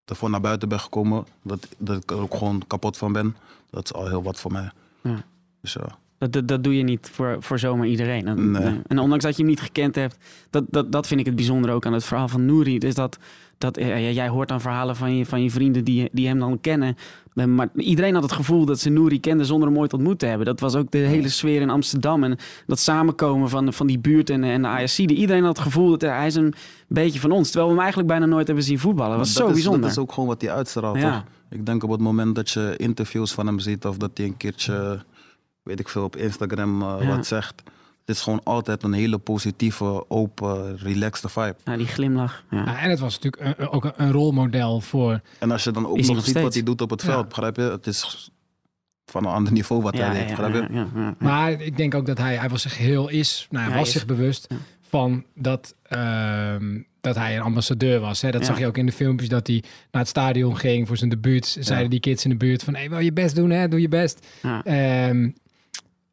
ervoor naar buiten ben gekomen, dat, dat ik er ook gewoon kapot van ben, dat is al heel wat voor mij. Ja. Dus ja. Dat, dat, dat doe je niet voor, voor zomaar iedereen. En, Nee. en ondanks dat je hem niet gekend hebt, dat, dat, dat vind ik het bijzondere ook aan het verhaal van Nouri. Dus dat, dat eh, jij hoort dan verhalen van je, van je vrienden die, die hem dan kennen. Eh, Maar iedereen had het gevoel dat ze Nouri kenden zonder hem ooit ontmoet te hebben. Dat was ook de hele sfeer in Amsterdam. En dat samenkomen van, van die buurt en, en de ASC. Iedereen had het gevoel dat hij is een beetje van ons. Terwijl we hem eigenlijk bijna nooit hebben zien voetballen. Dat was zo is, bijzonder. Dat is ook gewoon wat hij uitstraalt, Ja. Ik denk op het moment dat je interviews van hem ziet of dat hij een keertje, weet ik veel, op Instagram eh, Ja. wat zegt. Het is gewoon altijd een hele positieve, open, relaxed vibe. Ja, die glimlach. Ja. Ja, en het was natuurlijk een- ook een, een rolmodel voor. En als je dan ook nog nog ziet wat hij doet op het Ja. veld, begrijp je? Het is van een ander niveau wat Ja, hij deed, ja, begrijp je? ja, ja, ja. Maar ik denk ook dat hij, hij was zich heel is, nou, hij was is. zich bewust Ja. van dat, ehm, dat hij een ambassadeur was. Hè? Dat Ja. zag je ook in de filmpjes dat hij naar het stadion ging voor zijn debuut. Zeiden die kids in de buurt van, hey, wil je best doen, hè? Doe je best. Ja. Ehm,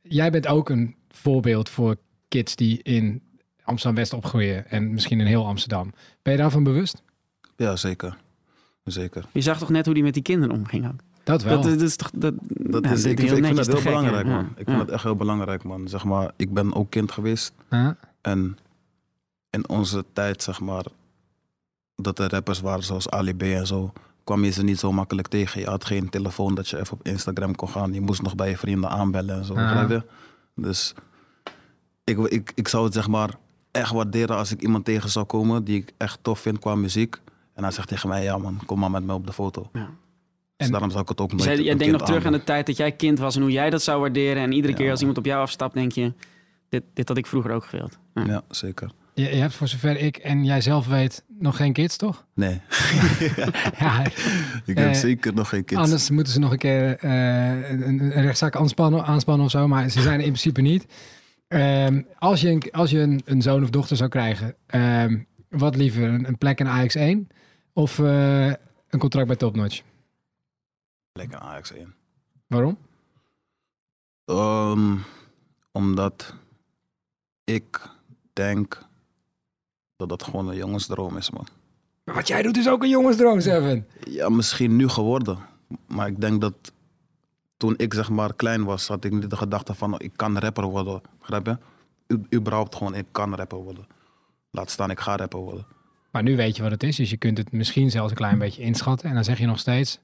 jij bent ook een voorbeeld voor kids die in Amsterdam-West opgroeien en misschien in heel Amsterdam. Ben je daarvan bewust? Ja, zeker. Zeker. Je zag toch net hoe die met die kinderen omging ook? Dat wel. Dat, is- dat is toch... Dat, Dat is, ik, heel ik vind dat heel gek, belangrijk, ja. man. Ik Ja. vind dat echt heel belangrijk, man. Zeg maar, ik ben ook kind geweest. Huh? En in onze tijd, zeg maar, dat er rappers waren zoals Ali B en zo, kwam je ze niet zo makkelijk tegen. Je had geen telefoon dat je even op Instagram kon gaan. Je moest nog bij je vrienden aanbellen en zo. Ah. Dus ik, ik, ik zou het zeg maar echt waarderen als ik iemand tegen zou komen die ik echt tof vind qua muziek. En hij zegt tegen mij, ja man, kom maar met me op de foto. Ja. Dus En- daarom zou ik het ook nooit jij, een jij denkt nog terug aan de tijd dat jij kind was en hoe jij dat zou waarderen. En iedere Ja, keer als man. iemand op jou afstapt, denk je... Dit, dit had ik vroeger ook gewild. Ja. Ja, zeker. Je, je hebt voor zover ik en jij zelf weet nog geen kids, toch? Nee, (laughs) ja, (laughs) ik heb Eh, zeker nog geen kids. Anders moeten ze nog een keer eh, een, een rechtszaak aanspannen, aanspannen of zo, maar ze zijn in principe niet. Ehm, als je, een, als je een, een zoon of dochter zou krijgen, ehm, wat liever, een, een plek in Ajax 1 of eh, een contract bij Topnotch? Lekker Ajax 1. Waarom? Ehm, omdat ik denk dat dat gewoon een jongensdroom is, man. Maar wat jij doet is ook een jongensdroom, Seven. Ja, misschien nu geworden. Maar ik denk dat toen ik zeg maar klein was, had ik niet de gedachte van oh, ik kan rapper worden. Begrijp je? U, überhaupt gewoon ik kan rapper worden. Laat staan, ik ga rapper worden. Maar nu weet je wat het is, dus je kunt het misschien zelfs een klein beetje inschatten. En dan zeg je nog steeds,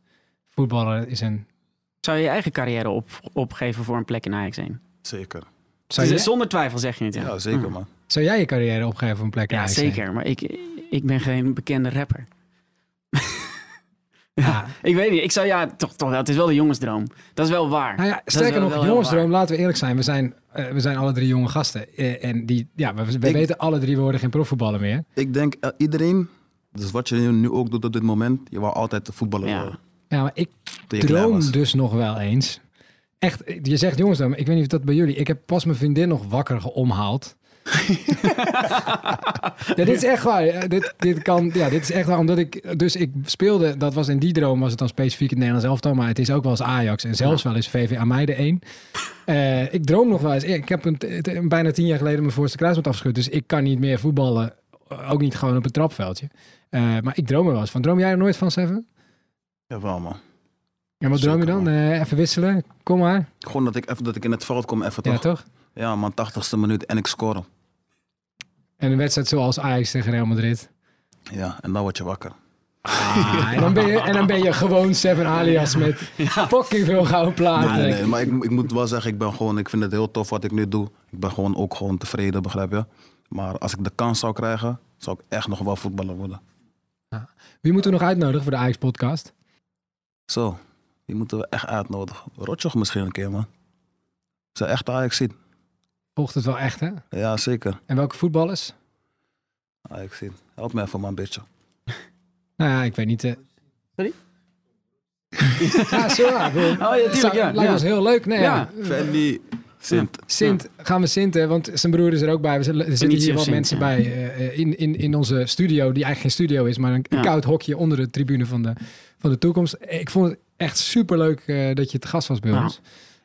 voetballer is een... Zou je je eigen carrière op, opgeven voor een plek in Ajax 1? Zeker. Zou, je, Zonder twijfel zeg je het, ja. Ja, zeker Ah. man. Zou jij je carrière opgeven voor een plek in Ja, Ajax 1? zeker. Maar ik, ik ben geen bekende rapper. Ja. (laughs) Ik weet niet. Ik zou ja, toch, toch, het is wel de jongensdroom. Dat is wel waar. Nou ja, sterker wel- nog, wel jongensdroom, waar. laten we eerlijk zijn. We zijn, eh, we zijn alle drie jonge gasten. Eh, en die, ja, we, we Ik- weten alle drie, we worden geen profvoetballer meer. Ik denk eh, iedereen, dus wat je nu- ook doet op dit moment, je wou altijd de voetballer Ja. worden. Ja, maar ik droom dus nog wel eens. Echt, je zegt jongensdroom. Ik weet niet of dat bij jullie... Ik heb pas mijn vriendin nog wakker geomhaald. (laughs) Ja, dit is echt waar. Ja, Dit, dit, kan, ja, dit is echt waar. Omdat ik, dus ik speelde, dat was in die droom, was het dan specifiek het Nederlands elftal. Maar het is ook wel eens Ajax en zelfs wel eens VV aan mij de één. Eh, ik droom nog wel eens. Ik heb een, een- bijna tien jaar geleden mijn voorste kruisband afgeschud. Dus ik kan niet meer voetballen. Ook niet gewoon op het trapveldje. Eh, maar ik droom er wel eens van. Droom jij er nooit van, Seven? Jawel, man. En wat droom je dan? Eh, even wisselen. Kom maar. Gewoon dat ik, even, dat ik in het veld kom, even Ja, toch? Ja, man, 80ste minuut en ik score. En een wedstrijd zoals Ajax tegen Real Madrid. Ja, en dan word je wakker. Ah, en, dan ben je, en dan ben je gewoon Seven alias met fucking veel gouden platen. Nee, nee, maar ik, ik moet wel zeggen, ik ben gewoon, ik vind het heel tof wat ik nu doe. Ik ben gewoon ook gewoon tevreden, begrijp je? Maar als ik de kans zou krijgen, zou ik echt nog wel voetballer worden. Wie moeten we nog uitnodigen voor de Ajax-podcast? Zo, die moeten we echt uitnodigen. Rotjoch misschien een keer, man. Zou echt Ajax zien. Volgt het wel echt, hè? Ja, zeker. En welke voetballers? Ajax zien. Help me even maar een beetje. (laughs) Nou ja, ik weet niet. eh. Sorry? (laughs) ja, zo. Ja, ik Oh ja, tuurlijk, ja. Lijkt ons heel leuk. Nee, ja. Ja. Fanny. Sint. Sint, gaan we Sint, want zijn broer is er ook bij. Er zitten hier wat Sint, mensen ja. bij eh, eh, in, in, in onze studio, die eigenlijk geen studio is, maar een, koud hokje onder de tribune van de, van de toekomst. Ik vond het echt superleuk eh dat je te gast was bij Ja. ons.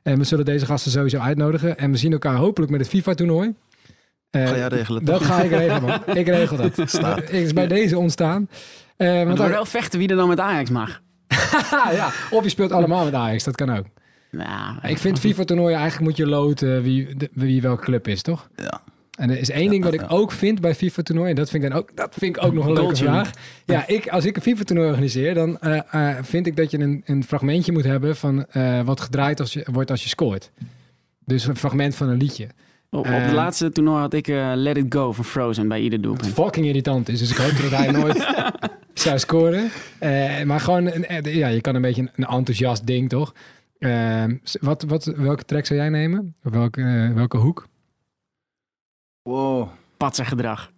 En we zullen deze gasten sowieso uitnodigen. En we zien elkaar hopelijk met het FIFA-toernooi. Eh, Ga jij regelen, Dat toch? ga ik regelen, man. (laughs) Ik regel dat. Staat. Het is bij deze ontstaan. Eh, Maar want het dan, wordt wel vechten wie er dan met Ajax mag. (laughs) ja, of je speelt allemaal met Ajax, dat kan ook. Nou, Ik vind FIFA-toernooien eigenlijk moet je loten wie, de- wie welke club is, toch? Ja. En er is één ding wat ik ook vind bij FIFA-toernooien. Dat vind ik dan ook, dat vind ik ook nog een leuke vraag. Ja, ik, als ik een FIFA-toernooi organiseer, dan eh, eh, vind ik dat je een, een fragmentje moet hebben van eh, wat gedraaid als je, wordt als je scoort. Dus een fragment van een liedje. op, op het laatste toernooi had ik Let It Go van Frozen bij ieder doelpunt. fucking irritant is. Dus ik hoop dat hij nooit (laughs) zou scoren. Maar gewoon, een, ja, je kan een beetje een, een enthousiast ding, toch? Wat, wat, welke track zou jij nemen? Of welke, welke hoek? Wow. Patsergedrag.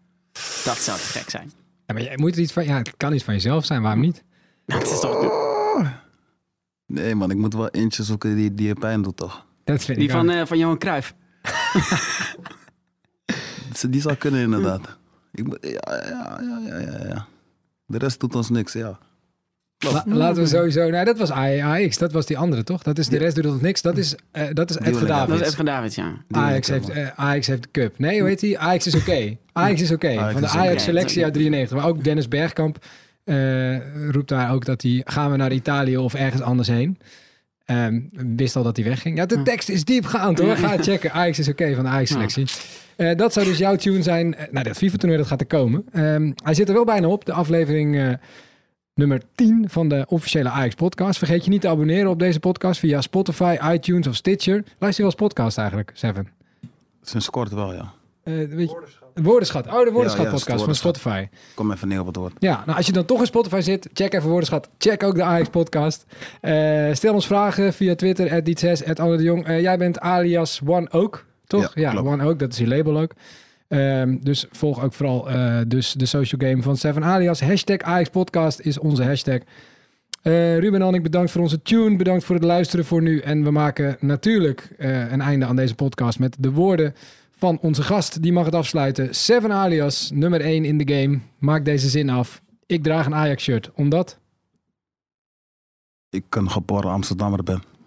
Dat zou te gek zijn. Ja, maar jij moet er iets van, ja, het kan iets van jezelf zijn, waarom niet? (laughs) Dat is toch Nee, man, ik moet wel eentje zoeken die, die je pijn doet, toch? Dat vind die ik van, eh, van Johan Cruijff. (laughs) Die zou kunnen, inderdaad. Ik, ja, ja, ja, ja, ja. De rest doet ons niks, ja. La- laten we sowieso, nou dat was AX, dat was die andere toch? Dat is de rest doet ons niks. Dat is, eh dat is Edgar hebben. Dat is Davids. Edgar Davids, ja. Die Ajax heeft, eh, Ajax heeft de cup. Nee, hoe heet die? Ajax is oké. Ajax is oké. Ajax Van de is oké. Ajax selectie uit 93. Maar ook Dennis Bergkamp eh, roept daar ook dat hij gaan we naar Italië of ergens anders heen. Ehm, wist al dat hij wegging. Ja, de tekst is diepgaand hoor. Ga het checken. Ajax is oké van de Ajax selectie. Eh, dat zou dus jouw tune zijn. Eh, nou, dat FIFA-toernooi dat gaat er komen. Ehm, hij zit er wel bijna op. De aflevering eh, nummer 10 van de officiële Ajax-podcast. Vergeet je niet te abonneren op deze podcast via Spotify, iTunes of Stitcher. Luister je wel eens podcast eigenlijk, Seven? Sinds kort wel, ja. Eh, weet je, de Woordenschat. Oh, de Woordenschat Ja, juist, podcast de van. Spotify. Kom even neer op het woord. Ja, nou als je dan toch in Spotify zit, check even Woordenschat. Check ook de Ajax podcast. Eh, stel ons vragen via Twitter, at Diet6, at Anne de Jong. Eh, jij bent alias One Oak, toch? Ja, klopt. One Oak, dat is je label ook. Ehm, dus volg ook vooral eh, dus de social game van Seven Alias. Hashtag Ajax podcast is onze hashtag. Eh, Ruben en ik bedankt voor onze tune. Bedankt voor het luisteren voor nu. En we maken natuurlijk eh, een einde aan deze podcast met de woorden van onze gast. Die mag het afsluiten. Seven Alias, nummer 1 in de game. Maak deze zin af. Ik draag een Ajax shirt. Omdat? Ik een geboren Amsterdammer ben.